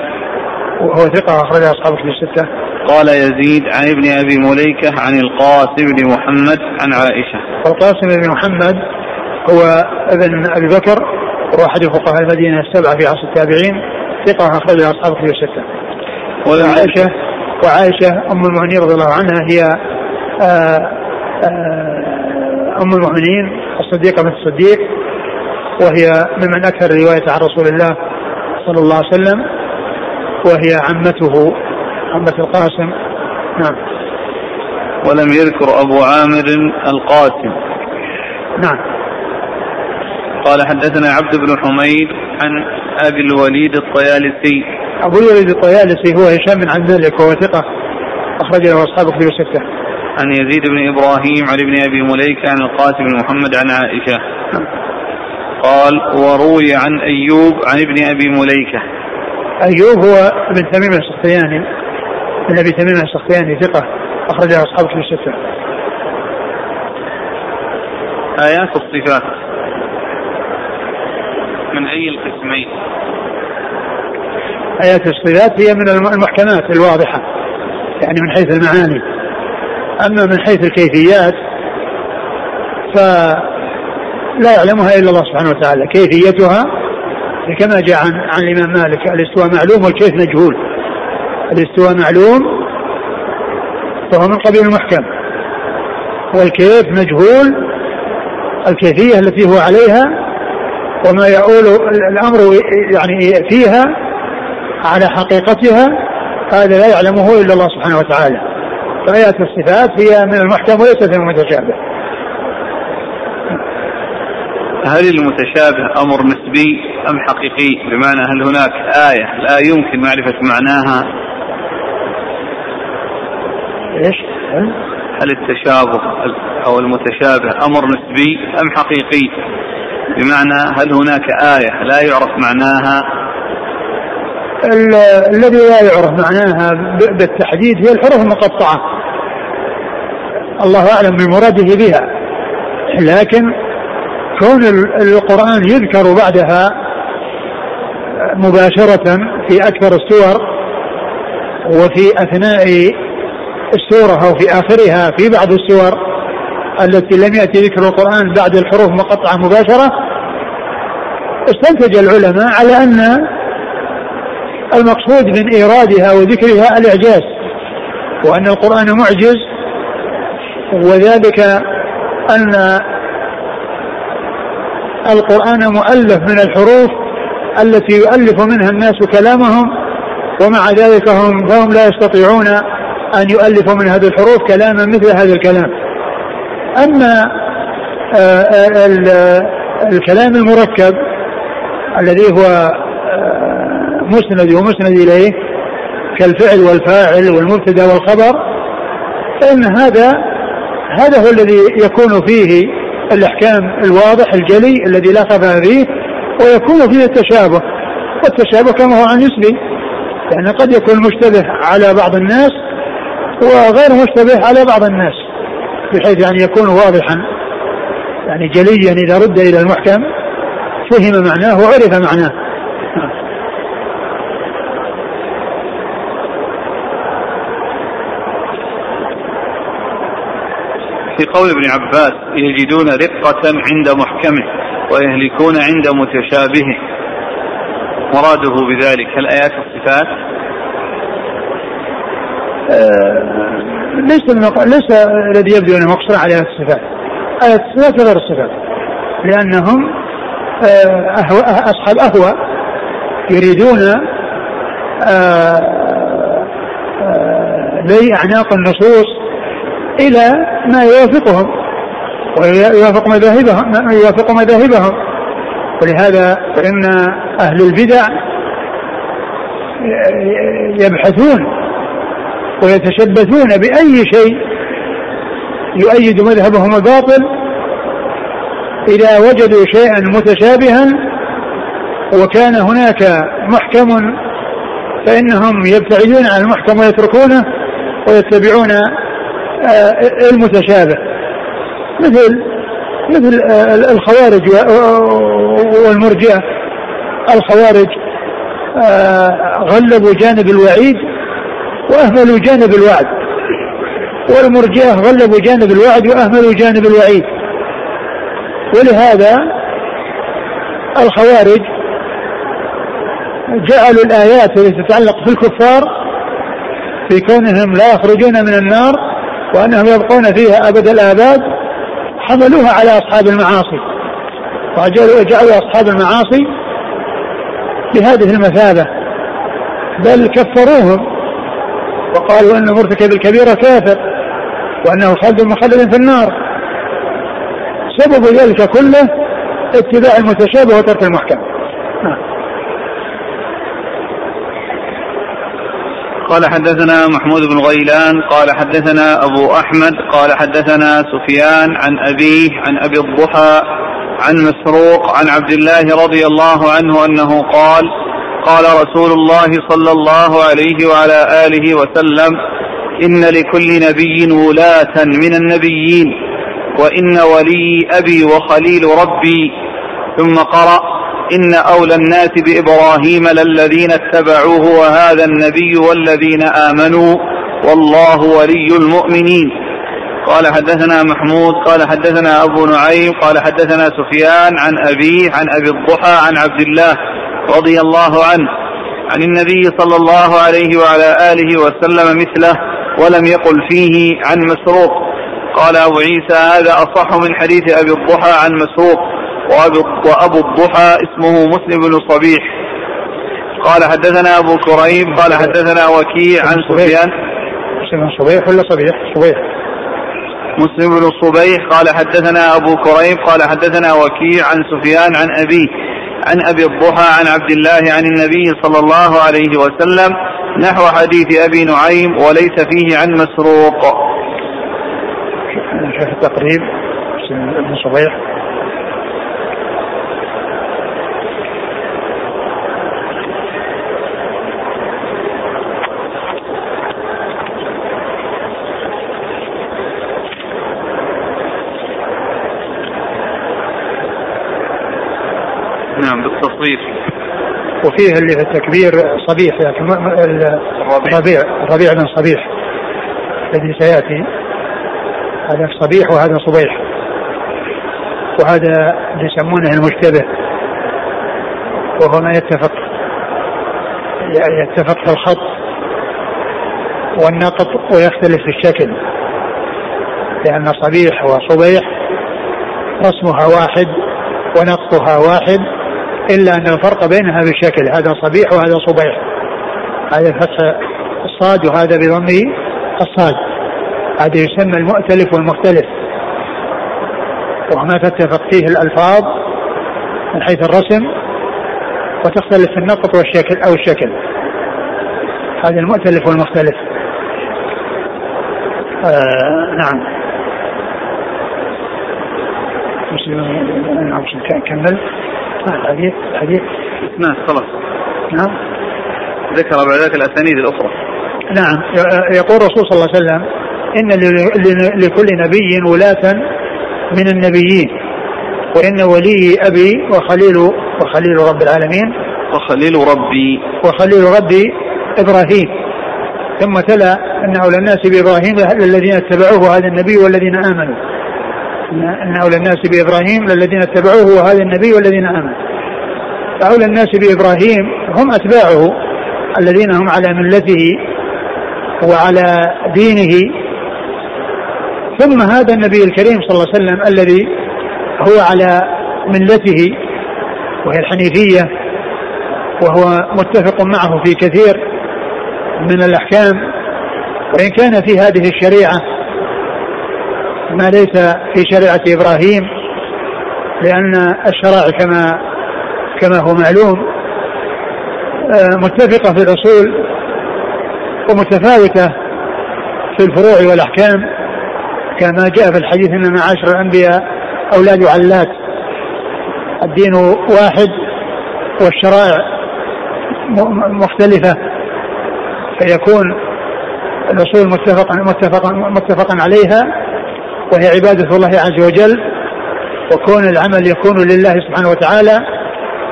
وهو ثقة أخرجه أصحاب في الستة. قال يزيد عن ابن أبي مليكة عن القاسم بن محمد عن عائشة. القاسم بن محمد هو ابن أبي بكر وهو احد فقهاء المدينة السبعة في عصر التابعين ثقة اخرجها أصحاب كتب الستة. وعائشه وعائشة. أم المؤمنين رضي الله عنها هي آآ آآ أم المؤمنين الصديقة بنت الصديق وهي ممن أكثر روايه عن رسول الله صلى الله عليه وسلم وهي عمته عمة القاسم. نعم. ولم يذكر أبو عامر القاسم. نعم. قال حدثنا عبد بن حميد عن أبي الوليد الطيالسي. أبو الوليد الطيالسي هو هشام بن عبد الملك وهو ثقة. أخرج له أصحاب كتب الستة. عن يزيد بن إبراهيم عن ابن أبي مليكة عن القاسم بن محمد عن عائشة. نعم. قال وروي عن أيوب عن ابن أبي مليكة. أيوب هو ابن تميم السختياني. بن أبي تميم السختياني ثقة. اخرجه أصحاب كتب الستة. آيات الصفات. من أي القسمين؟ ايات الصفات هي من المحكمات الواضحة يعني من حيث المعاني. أما من حيث الكيفيات فلا يعلمها إلا الله سبحانه وتعالى. كيفيتها؟ كما جاء عن عن الإمام مالك الاستواء معلوم والكيف مجهول. الاستواء معلوم فهو من قبيل المحكم والكيف مجهول الكيفية التي هو عليها وما يؤول الأمر يعني فيها على حقيقتها هذا لا يعلمه إلا الله سبحانه وتعالى فآيات الصفات هي من المحكم وليست من المتشابه هل المتشابه أمر نسبي أم حقيقي بمعنى هل هناك آية لا يمكن معرفة معناها إيش؟ هل التشابه أو المتشابه أمر نسبي أم حقيقي؟ بمعنى هل هناك آية لا يعرف معناها؟ الذي لا يعرف معناها بالتحديد هي الحروف المقطعة. الله أعلم بمراده بها. لكن كون القرآن يذكر بعدها مباشرة في أكثر السور وفي أثناء السورة أو في آخرها في بعض السور التي لم يأتي ذكر القرآن بعد الحروف مقطعة مباشرة استنتج العلماء على أن المقصود من إيرادها وذكرها الإعجاز وأن القرآن معجز وذلك أن القرآن مؤلف من الحروف التي يؤلف منها الناس كلامهم ومع ذلك هم فهم لا يستطيعون أن يؤلفوا من هذه الحروف كلاما مثل هذا الكلام. أما آه، آه، الكلام المركب الذي هو آه، مسند ومسند إليه كالفعل والفاعل والمبتدأ والخبر فإن هذا هذا هو الذي يكون فيه الإحكام الواضح الجلي الذي لا خفاء فيه ويكون فيه التشابه. والتشابه كما هو عن يسري يعني قد يكون مشتبه على بعض الناس وغير مشتبه على بعض الناس. بحيث يعني يكون واضحا يعني جليا إذا رد إلى المحكم فهم معناه وعرف معناه في قول ابن عباس يجدون رقة عند محكمه ويهلكون عند متشابهه مراده بذلك هل آيات الصفات؟ آه ليس ليس الذي يبدو أنه مقصر على الصفات. آيات الصفات غير الصفات. لأنهم آه أهو أصحاب أهوى يريدون آه آه لي أعناق النصوص إلى ما يوافقهم ويوافق مذاهبهم يوافق مذاهبهم ولهذا فإن أهل البدع يبحثون ويتشبثون بأي شيء يؤيد مذهبهم الباطل إذا وجدوا شيئا متشابها وكان هناك محكم فإنهم يبتعدون عن المحكم ويتركونه ويتبعون آه، المتشابه. مثل مثل آه، الخوارج والمرجئة. الخوارج آه، غلبوا جانب الوعيد وأهملوا جانب الوعد. والمرجئة غلبوا جانب الوعد وأهملوا جانب الوعيد. ولهذا الخوارج جعلوا الآيات التي تتعلق في الكفار في كونهم لا يخرجون من النار وأنهم يبقون فيها أبد الآباد حملوها على أصحاب المعاصي. وجعلوا أصحاب المعاصي بهذه المثابة بل كفروهم وقالوا أن مرتكب الكبيرة كافر وأنه خلد مخلد في النار. سبب ذلك كله اتباع المتشابه وترك المحكم. قال حدثنا محمود بن غيلان قال حدثنا أبو أحمد قال حدثنا سفيان عن أبيه عن أبي الضحى عن مسروق عن عبد الله رضي الله عنه أنه قال قال رسول الله صلى الله عليه وعلى آله وسلم إن لكل نبي ولاة من النبيين وإن ولي أبي وخليل ربي. ثم قرأ إن أولى الناس بإبراهيم للذين اتبعوه وهذا النبي والذين آمنوا والله ولي المؤمنين. قال حدثنا محمود قال حدثنا أبو نعيم قال حدثنا سفيان عن أبيه عن أبي الضحى عن عبد الله رضي الله عنه. عن النبي صلى الله عليه وعلى آله وسلم مثله ولم يقل فيه عن مسروق. قال أبو عيسى هذا أصح من حديث أبي الضحى عن مسروق وأبو الضحى اسمه مسلم بن صبيح. قال حدثنا أبو كريم قال حدثنا وكيع عن سفيان. مسلم بن صبيح ولا صبيح؟ صبيح. مسلم بن صبيح قال حدثنا أبو كريم قال حدثنا وكيع عن سفيان عن أبيه. عن أبي الضحى عن عبد الله عن النبي صلى الله عليه وسلم نحو حديث أبي نعيم وليس فيه عن مسروق. شيخ التقريب صبيح. نعم وفيه اللي في التكبير صبيح لكن الربيع. الربيع بن صبيح. الذي سيأتي. هذا صبيح وهذا صبيح. وهذا اللي يسمونه المشتبه. وهو ما يتفق يتفق في الخط والنقط ويختلف في الشكل. لأن صبيح وصبيح رسمها واحد ونقطها واحد. إلا أن الفرق بينها بالشكل هذا صبيح وهذا صبيح. هذا فتح الصاد وهذا بضم الصاد. هذا يسمى المؤتلف والمختلف. وما تتفق فيه الألفاظ من حيث الرسم وتختلف في النقط والشكل أو الشكل. هذا المؤتلف والمختلف. آه نعم مسلم كمل. الحديث الحديث نعم خلاص. نعم. ذكر بعد ذلك الأسانيد الأخرى. نعم. يقول الرسول صلى الله عليه وسلم إن لكل نبي ولاة من النبيين وإن ولي أبي وخليل وخليل رب العالمين وخليل ربي. وخليل ربي إبراهيم. ثم تلا ان اولى الناس بإبراهيم الذين اتبعوه هذا النبي والذين آمنوا. إن أولى الناس بإبراهيم الذين اتبعوه وهذا النبي والذين آمنوا. فأولى الناس بإبراهيم هم أتباعه الذين هم على ملته وعلى دينه. ثم هذا النبي الكريم صلى الله عليه وسلم الذي هو على ملته وهي الحنيفية وهو متفق معه في كثير من الأحكام. وإن كان في هذه الشريعة ما ليس في شريعة إبراهيم لأن الشرائع كما كما هو معلوم آه، متفقة في الأصول ومتفاوتة في الفروع والأحكام كما جاء في الحديث أن معاشر الأنبياء أولاد علات. الدين واحد والشرائع مختلفة فيكون الأصول متفق متفق متفقا عليها. وهي عبادة الله عز وجل وكون العمل يكون لله سبحانه وتعالى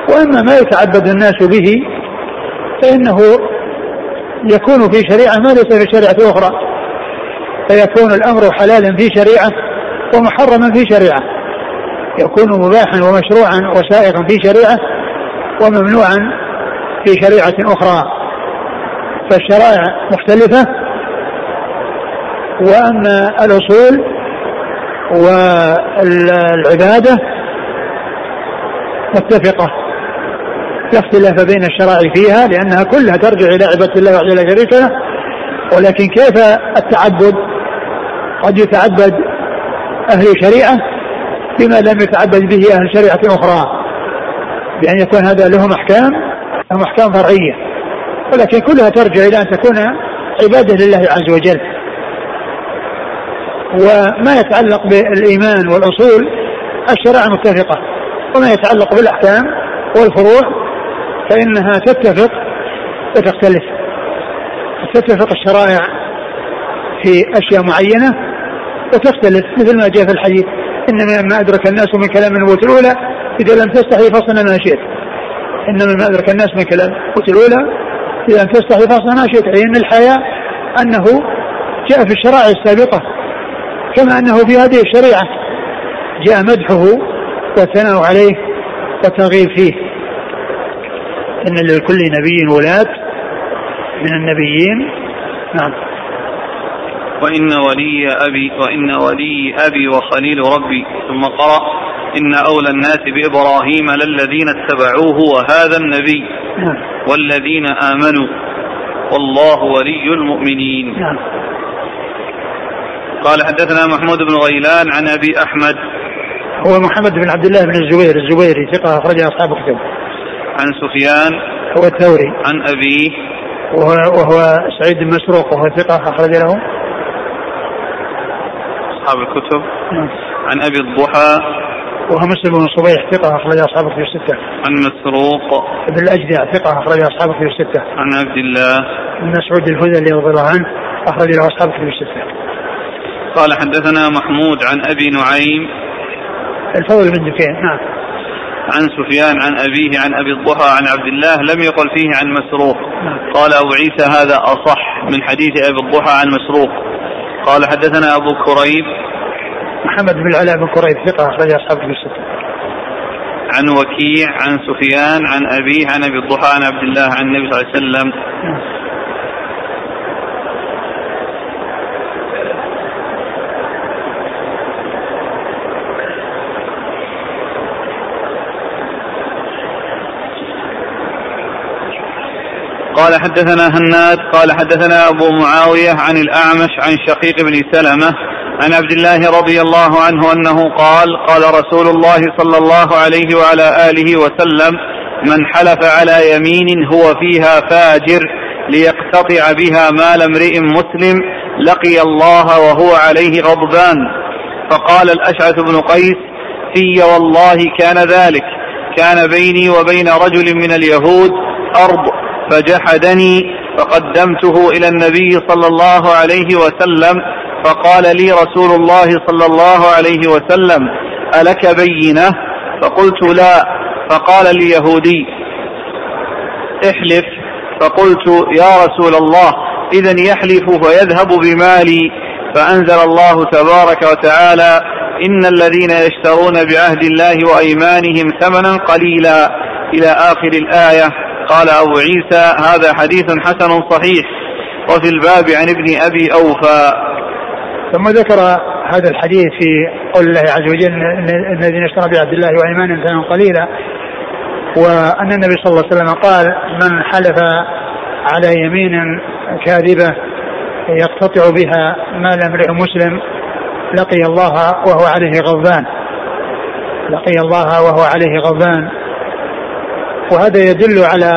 وأما ما يتعبد الناس به فإنه يكون في شريعة ما ليس في شريعة أخرى. فيكون الأمر حلالا في شريعة ومحرما في شريعة. يكون مباحا ومشروعا وسائغا في شريعة وممنوعا في شريعة أخرى. فالشرائع مختلفة وأما الأصول والعبادة متفقة. لا اختلاف بين الشرائع فيها لأنها كلها ترجع إلى عبادة الله وحده لا شريك له. ولكن كيف التعبد؟ قد يتعبد أهل شريعة بما لم يتعبد به أهل شريعة أخرى. بأن يكون هذا لهم أحكام لهم أحكام فرعية. ولكن كلها ترجع إلى أن تكون عبادة لله عز وجل. وما يتعلق بالإيمان والأصول الشرائع متفقة. وما يتعلق بالأحكام والفروع فإنها تتفق وتختلف. تتفق الشرائع في أشياء معينة وتختلف مثل ما جاء في الحديث. إن ما أدرك الناس من كلام النبوه الأولى إذا لم تستحي فصل ما شئت. انما ما أدرك الناس من كلام القوت الأولى إذا ان تستحي فاصلا ما شئت. اي إن الحياء أنه جاء في الشرائع السابقة. كما أنه في هذه الشريعة جاء مدحه والثناء عليه والترغيب فيه. إن لكل نبي ولاة من النبيين. نعم. وإن ولي أبي وإن ولي أبي وخليل ربي. ثم قرأ إن أولى الناس بإبراهيم للذين اتبعوه وهذا النبي. نعم. والذين آمنوا. والله ولي المؤمنين. نعم. قال حدثنا محمود بن غيلان عن أبي أحمد. هو محمد بن عبد الله بن الزبير الزبيري ثقة أخرج أصحاب الكتب. عن سفيان. هو الثوري. عن أبيه وهو, وهو سعيد بن مسروق وهو ثقة أخرج له. أصحاب الكتب. نعم. عن أبي الضحى. وهو مسلم بن صبيح ثقة أخرج أصحابه في الستة. عن مسروق. ابن الأجدع ثقة أخرج أصحابه في الستة. عن عبد الله. بن مسعود الهذلي رضي الله عنه أخرج له أصحابه في الستة. قال حدثنا محمود عن أبي نعيم الفضل بن دكين نعم. عن سفيان عن أبيه عن أبي الضحى عن عبد الله لم يقل فيه عن مسروق نعم. قال أبو عيسى هذا أصح من حديث أبي الضحى عن مسروق قال حدثنا أبو كريب محمد بن العلاء بن كريب ثقة أخرج أصحاب الستة. عن وكيع عن سفيان عن أبيه عن أبي الضحى عن عبد الله عن النبي صلى الله عليه وسلم قال حدثنا هناد قال حدثنا أبو معاوية عن الأعمش عن شقيق بن سلمة عن عبد الله رضي الله عنه أنه قال قال رسول الله صلى الله عليه وعلى آله وسلم من حلف على يمين هو فيها فاجر ليقتطع بها مال امرئ مسلم لقي الله وهو عليه غضبان. فقال الأشعث بن قيس في والله كان ذلك كان بيني وبين رجل من اليهود أرض فجحدني فقدمته إلى النبي صلى الله عليه وسلم فقال لي رسول الله صلى الله عليه وسلم ألك بينة؟ فقلت لا. فقال اليهودي احلف. فقلت يا رسول الله إذا يحلف فيذهب بمالي. فأنزل الله تبارك وتعالى إن الذين يشترون بعهد الله وأيمانهم ثمنا قليلا. إلى آخر الآية. قال أبو عيسى هذا حديث حسن صحيح وفي الباب عن ابن أبي أوفى. ثم ذكر هذا الحديث في قول الله عز وجل الذين اشتروا بعبد الله وايمانهم ثمنا قليلا وأن النبي صلى الله عليه وسلم قال من حلف على يمين كاذبة يقتطع بها مال امرئ مسلم لقي الله وهو عليه غضبان. لقي الله وهو عليه غضبان. وهذا يدل على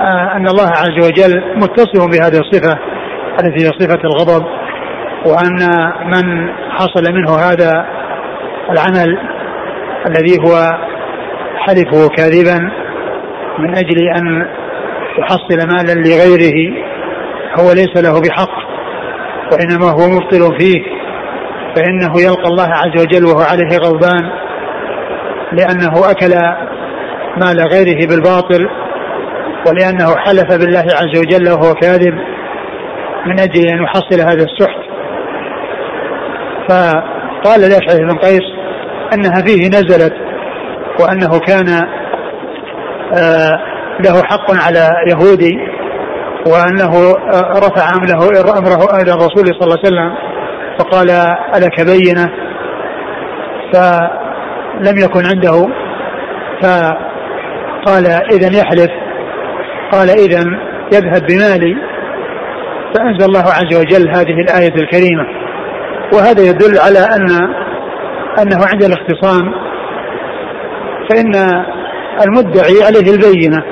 آه، أن الله عز وجل متصف بهذه الصفة التي هي صفة الغضب وأن من حصل منه هذا العمل الذي هو حلفه كاذبا من أجل أن يحصل مالا لغيره هو ليس له بحق وإنما هو مبطل فيه فإنه يلقى الله عز وجل وهو عليه غضبان لأنه أكل مال غيره بالباطل ولأنه حلف بالله عز وجل وهو كاذب من أجل أن يحصل هذا السحت. فقال الاشعري بن قيس أنها فيه نزلت وأنه كان آه له حق على يهودي وأنه آه رفع امره إمره إلى الرسول صلى الله عليه وسلم فقال ألك بينة؟ فلم يكن عنده. فقال اذا يحلف. قال اذا يذهب بمالي. فأنزل الله عز وجل هذه الآية الكريمة. وهذا يدل على أن أنه عند الاختصام. فإن المدعي عليه البينة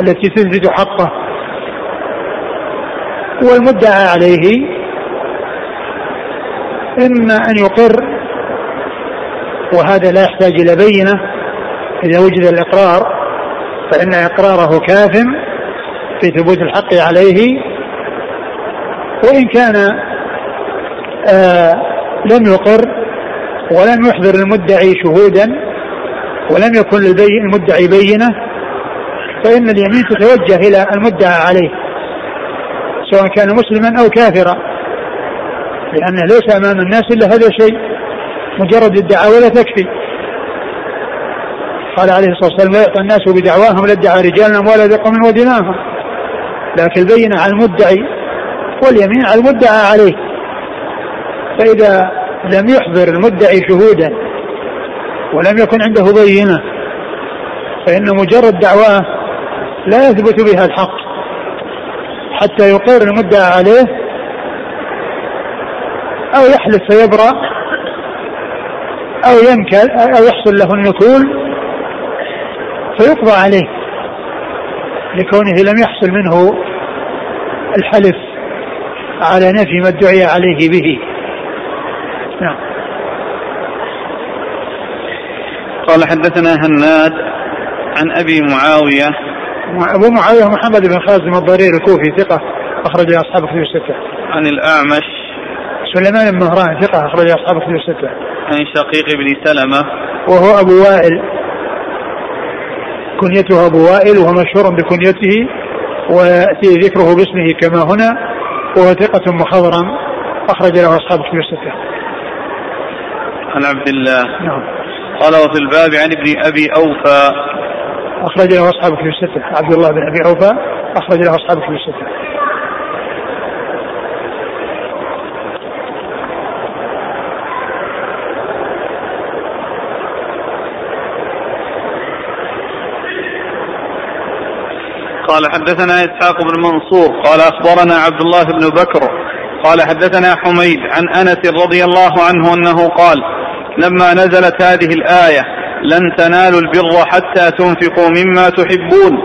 التي تثبت حقه. والمدعى عليه إما أن يقر وهذا لا يحتاج إلى بينة إذا وجد الإقرار فإن إقراره كاف في ثبوت الحق عليه. وإن كان آه لم يقر ولم يحضر المدعي شهودا ولم يكن للبي المدعي بينة فإن اليمين تتوجه إلى المدعى عليه سواء كان مسلما أو كافرا لأنه ليس أمام الناس إلا هذا الشيء مجرد الدعاوى لا تكفي. قال عليه الصلاة والسلام لا يعطى الناس بدعواهم لا ادعى رجالنا ولا بقوم ودماهم لكن البينة على المدعي واليمين على المدعى عليه. فإذا لم يحضر المدعي شهودا ولم يكن عنده بينة فإن مجرد دعواه لا يثبت بها الحق. حتى يقر المدعى عليه أو يحلف فيبرأ أو ينكل أو يحصل له النكول فيقضى عليه لكونه لم يحصل منه الحلف على نفي ما ادعي عليه به. نعم. قال حدثنا هناد عن أبي معاوية. أبو معاوية محمد بن خازم الضرير الكوفي ثقة أخرج أصحاب كتب الستة. عن الأعمش. سليمان بن مهران ثقة أخرج أصحاب كتب الستة. عن شقيق بن سلمة. وهو أبو وائل. كنيته أبو وائل وهو مشهور بكنيته ويأتي ذكره باسمه كما هنا وهو ثقة مخضرم أخرج له أصحاب كتب الستة. عن عبد الله. نعم. قال وفي الباب عن ابن أبي أوفى. أخرج له أصحاب كتب الستة. عبد الله بن أبي أوفى أخرج له أصحاب كتب الستة. قال حدثنا إسحاق بن منصور قال أخبرنا عبد الله بن بكر قال حدثنا حميد عن أنس رضي الله عنه أنه قال لما نزلت هذه الآية لن تنالوا البر حتى تنفقوا مما تحبون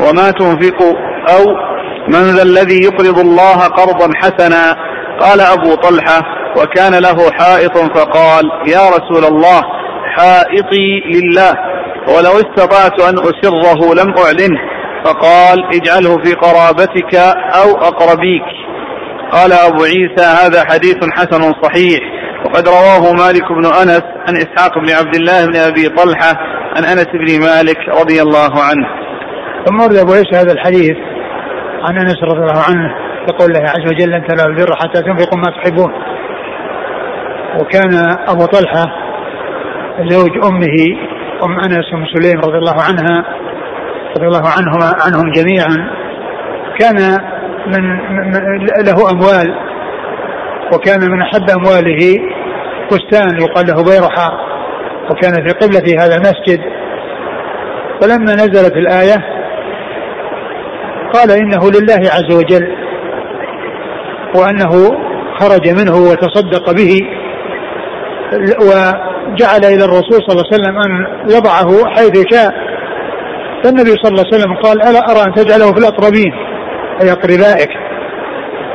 وما تنفقوا أو من ذا الذي يقرض الله قرضا حسنا قال أبو طلحة وكان له حائط فقال يا رسول الله حائطي لله ولو استطعت أن أسره لم أعلنه فقال اجعله في قرابتك أو أقربيك. قال أبو عيسى هذا حديث حسن صحيح. وقد رواه مالك بن أنس عن إسحاق بن عبد الله بن أبي طلحة عن أنس بن مالك رضي الله عنه. ثم ورد أبو عيسى هذا الحديث عن أنس رضي الله عنه يقول الله عز وجل أنت لا البر حتى تنفقوا ما تحبون. وكان أبو طلحة زوج أمه أم أنس أم سليم رضي الله عنها رضي الله عنهما عنهم جميعا كان من, له أموال وكان من أحب أمواله فستان يقال له بيرحة وكان في قبلة هذا المسجد. فلما نزلت الآية قال إنه لله عز وجل وأنه خرج منه وتصدق به وجعل إلى الرسول صلى الله عليه وسلم أن يضعه حيث شاء. فالنبي صلى الله عليه وسلم قال ألا أرى أن تجعله في الأقربين؟ أي أقربائك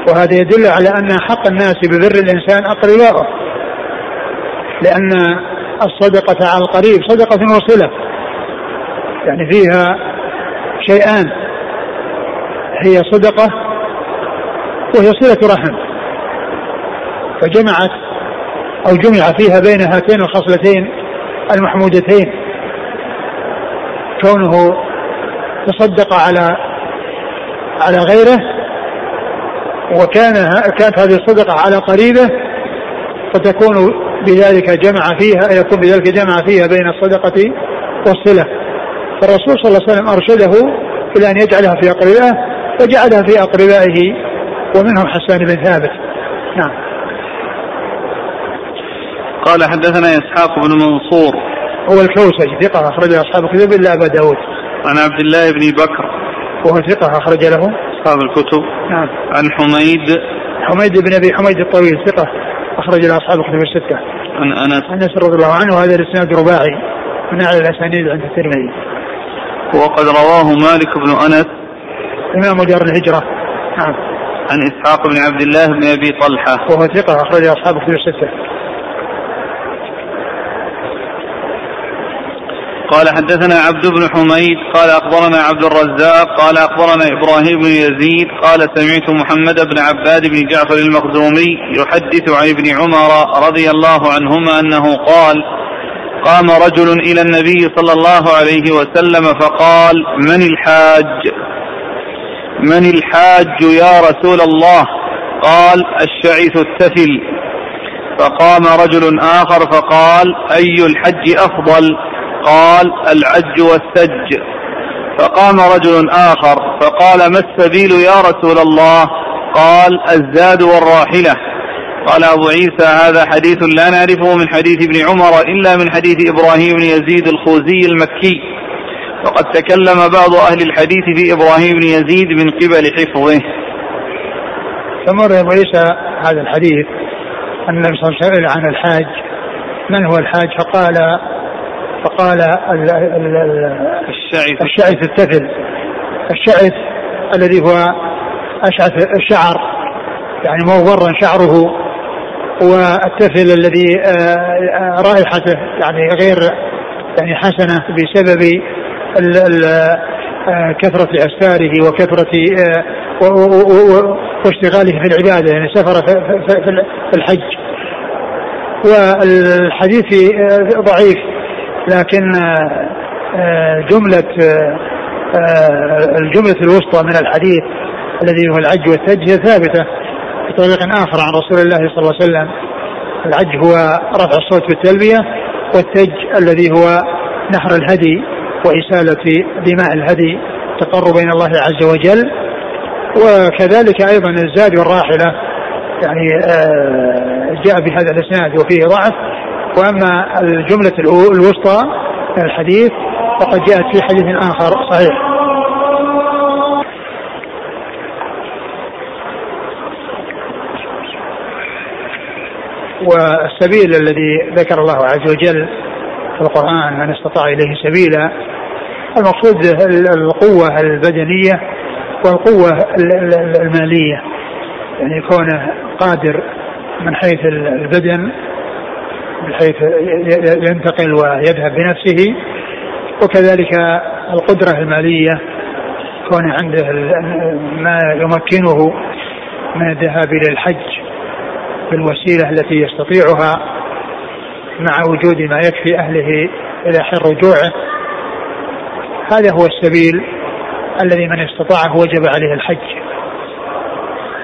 وهذا يدل على أن حق الناس ببر الإنسان أقربائه لأن الصدقة على القريب صدقة وصلة يعني فيها شيئان. هي صدقة وهي صلة رحم. فجمعت أو جمع فيها بين هاتين الخصلتين المحمودتين. كونه تصدق على على غيره وكان كانت هذه الصدقة على قريبه فتكون بذلك جمع فيها يكون بذلك جمع فيها بين الصدقة والصلة. فالرسول صلى الله عليه وسلم أرشده إلى أن يجعلها في أقربائه فجعلها في أقربائه ومنهم حسان بن ثابت. نعم. قال حدثنا إسحاق بن منصور هو الكوسج ثقة أخرج أصحاب الكتب إلا أبا داود. عن عبد الله بن بكر. وهو ثقة أخرج له. أصحاب الكتب. نعم. عن حميد. حميد بن أبي حميد الطويل ثقة أخرج له أصحاب الكتب الستة. عن أنس. أنس رضي الله عنه وهذا الإسناد رباعي. من أعلى الأسانيد عند الترمذي. وقد رواه مالك بن أنس. إمام دار الهجرة. نعم. عن إسحاق بن عبد الله بن أبي طلحة. وهو ثقة أخرج أصحاب الكتب الستة. قال حدثنا عبد بن حميد قال أخبرنا عبد الرزاق قال أخبرنا إبراهيم بن يزيد قال سمعت محمد بن عباد بن جعفر المخزومي يحدث عن ابن عمر رضي الله عنهما أنه قال قام رجل إلى النبي صلى الله عليه وسلم فقال من الحاج؟ من الحاج يا رسول الله؟ قال الشعث التفل. فقام رجل آخر فقال أي الحج أفضل؟ قال العج والسج فقام رجل آخر فقال ما السبيل يا رسول الله؟ قال الزاد والراحلة. قال أبو عيسى هذا حديث لا نعرفه من حديث ابن عمر إلا من حديث إبراهيم بن يزيد الخوزي المكي. وقد تكلم بعض أهل الحديث في إبراهيم بن يزيد من قبل حفظه. فمر أبو عيسى هذا الحديث أن النبي صلى الله عليه وسلم عن الحاج. من هو الحاج؟ فقال فقال ال ال ال الشعث. الشعث التفل. الشعث الذي هو أشعث الشعر. يعني مغبرا شعره والتفل الذي آه، رائحته يعني غير يعني حسنة بسبب آه، كثرة أستاره وكثرة آه، واشتغاله في العبادة يعني سفر في الحج. والحديث ضعيف. لكن جملة الجملة الوسطى من الحديث الذي هو العج والثج هي ثابتة بطريق آخر عن رسول الله صلى الله عليه وسلم. العج هو رفع الصوت بالتلبية والثج الذي هو نحر الهدي وإسالة دماء الهدي تقرب إلى الله عز وجل. وكذلك أيضا الزاد والراحلة يعني آه، جاء بهذا الإسناد وفيه ضعف. وأما الجملة الوسطى من الحديث فقد جاءت في حديث آخر صحيح. والسبيل الذي ذكر الله عز وجل في القرآن من استطاع إليه سبيلا المقصود القوة البدنية والقوة المالية. يعني كونه قادر من حيث البدن بحيث ينتقل ويذهب بنفسه. وكذلك القدرة المالية يكون عنده ما يمكنه من الذهاب إلى الحج بالوسيلة التي يستطيعها مع وجود ما يكفي أهله إلى حين رجوعه. هذا هو السبيل الذي من استطاعه وجب عليه الحج.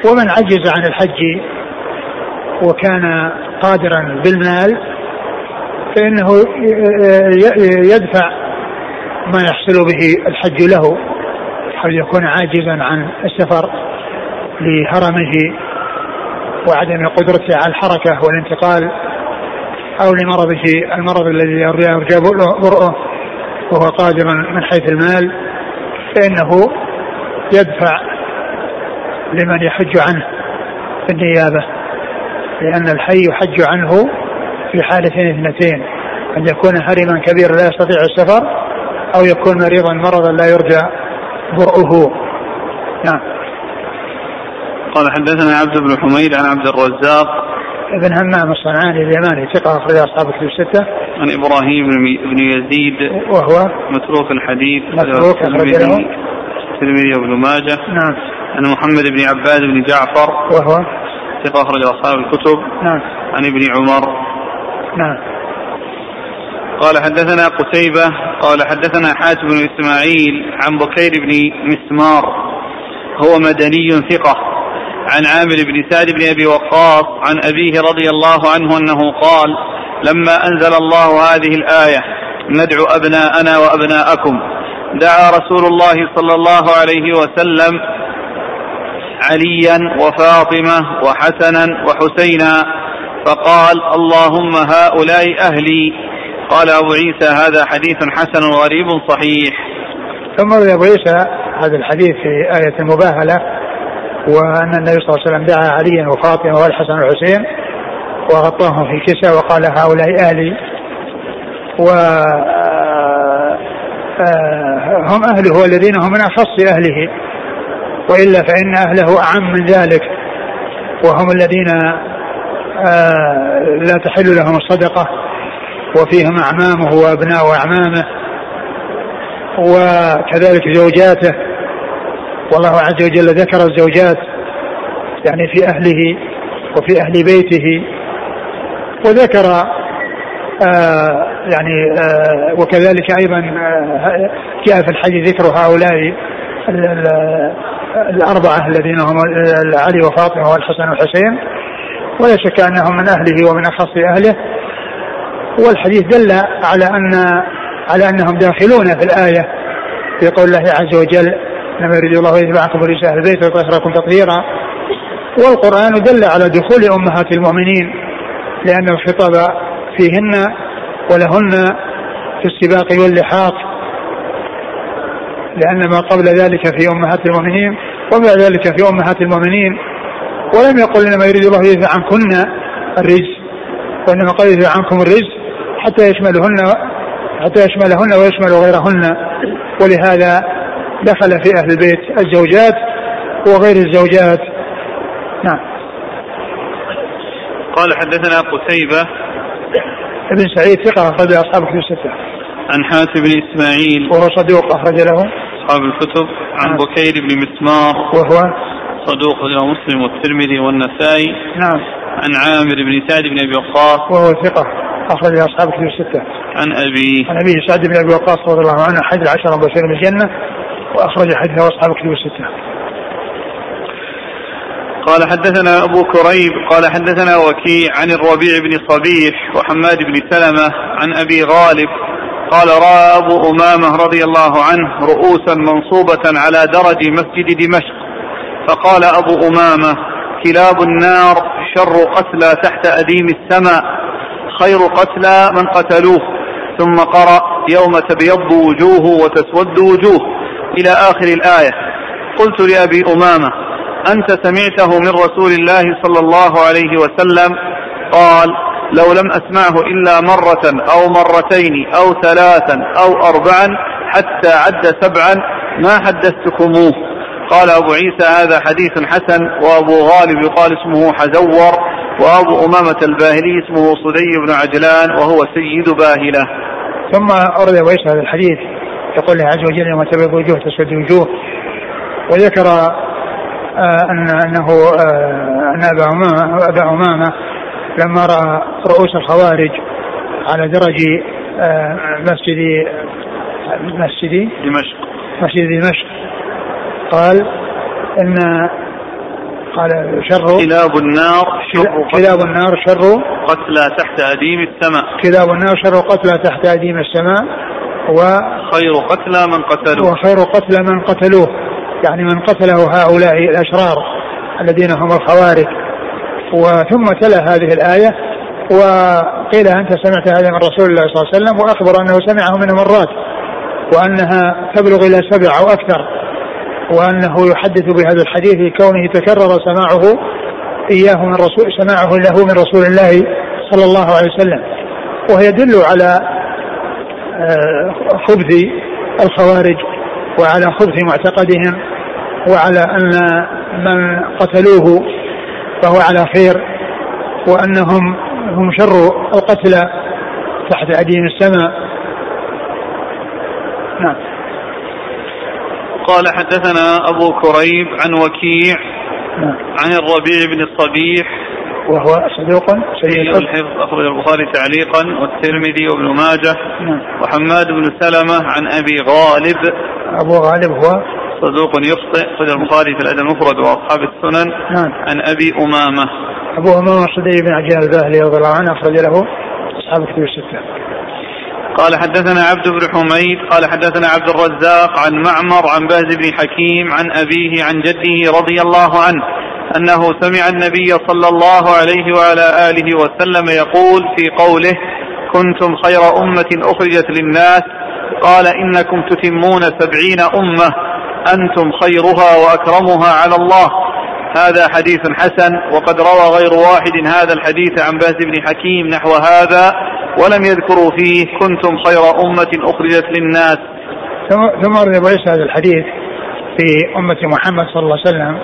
ومن عجز عن الحج وكان قادرا بالمال فإنه يدفع ما يحصل به الحج له أو يكون عاجزا عن السفر لهرمه وعدم قدرته على الحركة والانتقال أو لمرضه المرض الذي يرجى برؤه وهو قادر من حيث المال فإنه يدفع لمن يحج عنه النيابة لأن الحي يحج عنه في حالتين اثنتين. أن يكون هرما كبيرا لا يستطيع السفر أو يكون مريضا مرضا لا يرجى برؤه. نعم. قال حدثنا عبد بن حميد عن عبد الرزاق. ابن همام الصنعاني اليماني ثقة أخرج أصحاب الكتب الستة. عن إبراهيم بن يزيد. وهو متروك الحديث. متروك الترمذي وابن ماجه. نعم. عن محمد بن عباد بن جعفر. وهو ثقة أخرج أصحاب الكتب. نعم. عن ابن عمر. نعم. قال حدثنا قتيبة قال حدثنا حاتم بن إسماعيل عن بكير بن مسمار هو مدني ثقة عن عامر بن سعد بن أبي وقاص عن أبيه رضي الله عنه أنه قال لما أنزل الله هذه الآية ندعو أبناءنا وأبناءكم دعا رسول الله صلى الله عليه وسلم عليا وفاطمة وحسنا وحسينا فقال اللهم هؤلاء أهلي قال أبو عيسى هذا حديث حسن غريب صحيح ثم أبو عيسى هذا الحديث في آية المباهله وأن النبي صلى الله عليه وسلم دعا عليا وفاطمة والحسن والحسين وغطاهم في كسى وقال هؤلاء أهلي و آه، هم أهله الذين هم من أخص أهله. وإلا فإن أهله أعم من ذلك وهم الذين آه، لا تحل لهم الصدقة وفيهم أعمامه وأبناء أعمامه وكذلك زوجاته. والله عز وجل ذكر الزوجات يعني في أهله وفي أهل بيته وذكر آه يعني آه وكذلك أيضا آه جاء في الحديث ذكر هؤلاء الأربعة الذين هم علي وفاطمة والحسن والحسين ولا شك أنهم من أهله ومن أخص أهله. والحديث دل على أن على أنهم داخلون في الآية في قول الله عز وجل إنما يريد الله يتبعكم ورجال أهل البيت ويطهركم تطهيرا. والقرآن دل على دخول أمهات المؤمنين لأن الخطاب فيهن ولهن في السباق واللحاق لأن ما قبل ذلك في أمهات المؤمنين وبعد ذلك في أمهات المؤمنين. ولم يقل إنما يريد الله يدفع عنكن الرجس وإنما قال يدفع عنكم الرجس حتى يشملهن حتى يشملهن ويشمل غيرهن. ولهذا دخل في أهل البيت الزوجات وغير الزوجات. نعم. قال حدثنا قتيبة ابن سعيد ثقة أخرج أصحاب الكتب الستة. عن حاتم بن إسماعيل. وهو صدوق أخرج له. أصحاب الكتب. عن نعم. بكير بن مسمار. وهو؟ صدوق له مسلم والترمذي والنسائي. نعم. عن عامر بن سعد بن أبي وقاص. وهو ثقة أخرج أصحاب الكتب الستة. عن أبي. عن أبي سعد بن أبي وقاص رضي الله عنه أحد العشرة مبشرين بالجنة وأخرج حديثه أصحاب الكتب الستة. قال حدثنا أبو كريب قال حدثنا وكيع عن الربيع بن صبيح وحماد بن سلمة عن أبي غالب قال رأى أبو أمامة رضي الله عنه رؤوسا منصوبة على درج مسجد دمشق. فقال أبو أمامة كلاب النار شر قتلى تحت أديم السماء خير قتلى من قتلوه. ثم قرأ يوم تبيض وجوه وتسود وجوه. إلى آخر الآية. قلت لأبي أمامة أنت سمعته من رسول الله صلى الله عليه وسلم؟ قال لو لم أسمعه إلا مرة أو مرتين أو ثلاثا أو أربعا حتى عد سبعا ما حدثتكموه؟ قال أبو عيسى هذا حديث حسن وأبو غالب يقال اسمه حزور وأبو أمامة الباهلي اسمه صدي بن عجلان وهو سيد باهلة. ثم أورد أبو عيسى هذا الحديث يقول الله عز وجل يوم تبيض وجوه تسود وجوه وذكر آه، أن أنه آه، أن أبا أمامة أبا أمامة لما رأى رؤوس الخوارج على درج آه، مسجد مسجد؟ دمشق. مسجد دمشق. قال إن قال شر. كلاب النار شر كلاب النار شر. قتلى تحت أديم السماء. كلاب النار شر قتلى تحت أديم السماء. و خير قتلى من قتلوه. وخير قتلى من قتلوه. يعني من قتله هؤلاء الأشرار الذين هم الخوارج. وثم تلا هذه الآية وقيل أنت سمعت هذا من رسول الله صلى الله عليه وسلم وأخبر أنه سمعه من مرات وأنها تبلغ إلى سبع أو أكثر وأنه يحدث بهذا الحديث كونه تكرر سماعه إياه من رسول سماعه له من رسول الله صلى الله عليه وسلم. وهي يدل على آه، خبث الخوارج وعلى خبث معتقدهم وعلى أن من قتلوه فهو على خير وأنهم هم شر القتلى تحت أديم السماء. نعم. قال حدثنا أبو كريب عن وكيع نعم. عن الربيع بن الصبيح. وهو صدوق سيء الحفظ أخرج البخاري تعليقا والترمذي وابن ماجه. نعم. وحماد بن سلمة عن أبي غالب. أبو غالب هو صدوق يخطئ. أخرج البخاري في الأدب المفرد وأصحاب السنن. نعم. عن أبي أمامة. أبو أمامة الصدي بن عجلان الباهلي رضي الله عنه أخرج له أصحاب الكتب الستة. قال حدثنا عبد بن حميد. قال حدثنا عبد الرزاق عن معمر عن باز بن حكيم عن أبيه عن جده رضي الله عنه أنه سمع النبي صلى الله عليه وعلى آله وسلم يقول في قوله كنتم خير أمة أخرجت للناس. قال إنكم تتمون سبعين أمة. أنتم خيرها وأكرمها على الله. هذا حديث حسن وقد روى غير واحد هذا الحديث عن باز بن حكيم نحو هذا ولم يذكروا فيه. كنتم خير أمة أخرجت للناس. ثم عيسى هذا الحديث في أمة محمد صلى الله عليه وسلم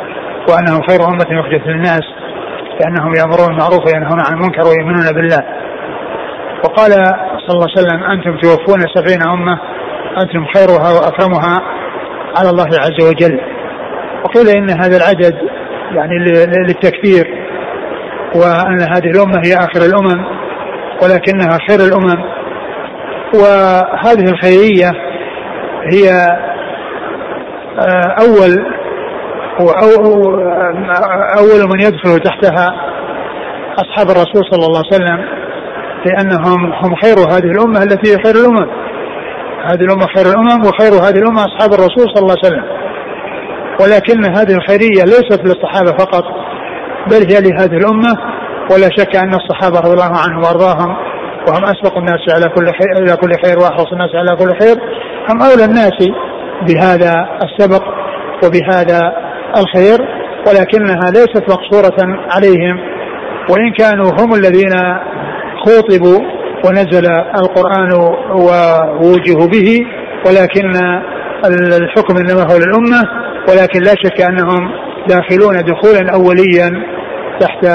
وأنهم خير أمة أخرجت للناس لأنهم يأمرون بالمعروف وينهون عن المنكر ويؤمنون بالله. وقال صلى الله عليه وسلم أنتم توفون سبعين أمة أنتم خيرها وأكرمها على الله عز وجل. وقيل إن هذا العدد يعني للتكثير وأن هذه الأمة هي آخر الأمم ولكنها خير الأمم. وهذه الخيرية هي آه، أول أول من يدخل تحتها أصحاب الرسول صلى الله عليه وسلم لأنهم هم خير هذه الأمة التي هي خير الأمم. هذه الأمة خير الأمم وخير هذه الأمة أصحاب الرسول صلى الله عليه وسلم. ولكن هذه الخيرية ليست للصحابة فقط بل هي لهذه الأمة ولا شك أن الصحابة رضي الله عنهم وأرضاهم وهم أسبق الناس على كل خير إلى كل خير وأحرص الناس على كل خير. هم أولى الناس بهذا السبق وبهذا الخير ولكنها ليست مقصورة عليهم. وإن كانوا هم الذين خوطبوا ونزل القرآن ووجهوا به ولكن الحكم إنما هو للأمة ولكن لا شك أنهم داخلون دخولا أوليا تحت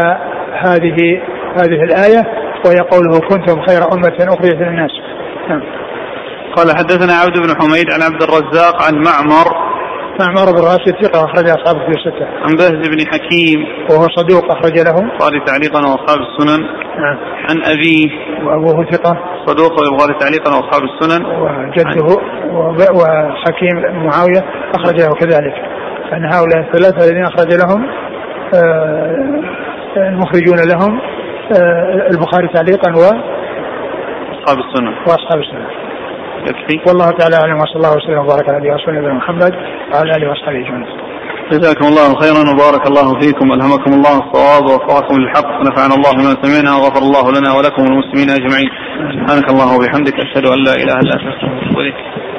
هذه هذه الآية وهي قوله كنتم خير أمة أخرجت للناس نعم. قال حدثنا عبد بن حميد عن عبد الرزاق عن معمر معمر بن راشد ثقة أخرج أصحاب في الستة. عن بهز بن حكيم. وهو صدوق أخرج له. البخاري تعليقا واصحاب السنن. نعم. عن ابيه وأبوه ثقة. صدوق البخاري تعليقا واصحاب السنن. وجده وحكيم معاوية أخرج له كذلك. أن هؤلاء الثلاثة الذين أخرج لهم آه، المخرجون لهم آه، البخاري تعليقا و- أصحاب السنن. وأصحاب السنة يكفي. والله تعالى أعلم وصلى الله وسلم وبارك على نبينا محمد وعلى آله وأصحابه أجمعين. جزاكم الله خيرا وبارك الله فيكم ألهمكم الله الصواب ووفقكم للحق ونفعنا الله بما سمعنا وغفر الله لنا ولكم والمسلمين أجمعين. سبحانك اللهم وبحمدك أشهد أن لا إله إلا أنت أستغفرك وأتوب إليك.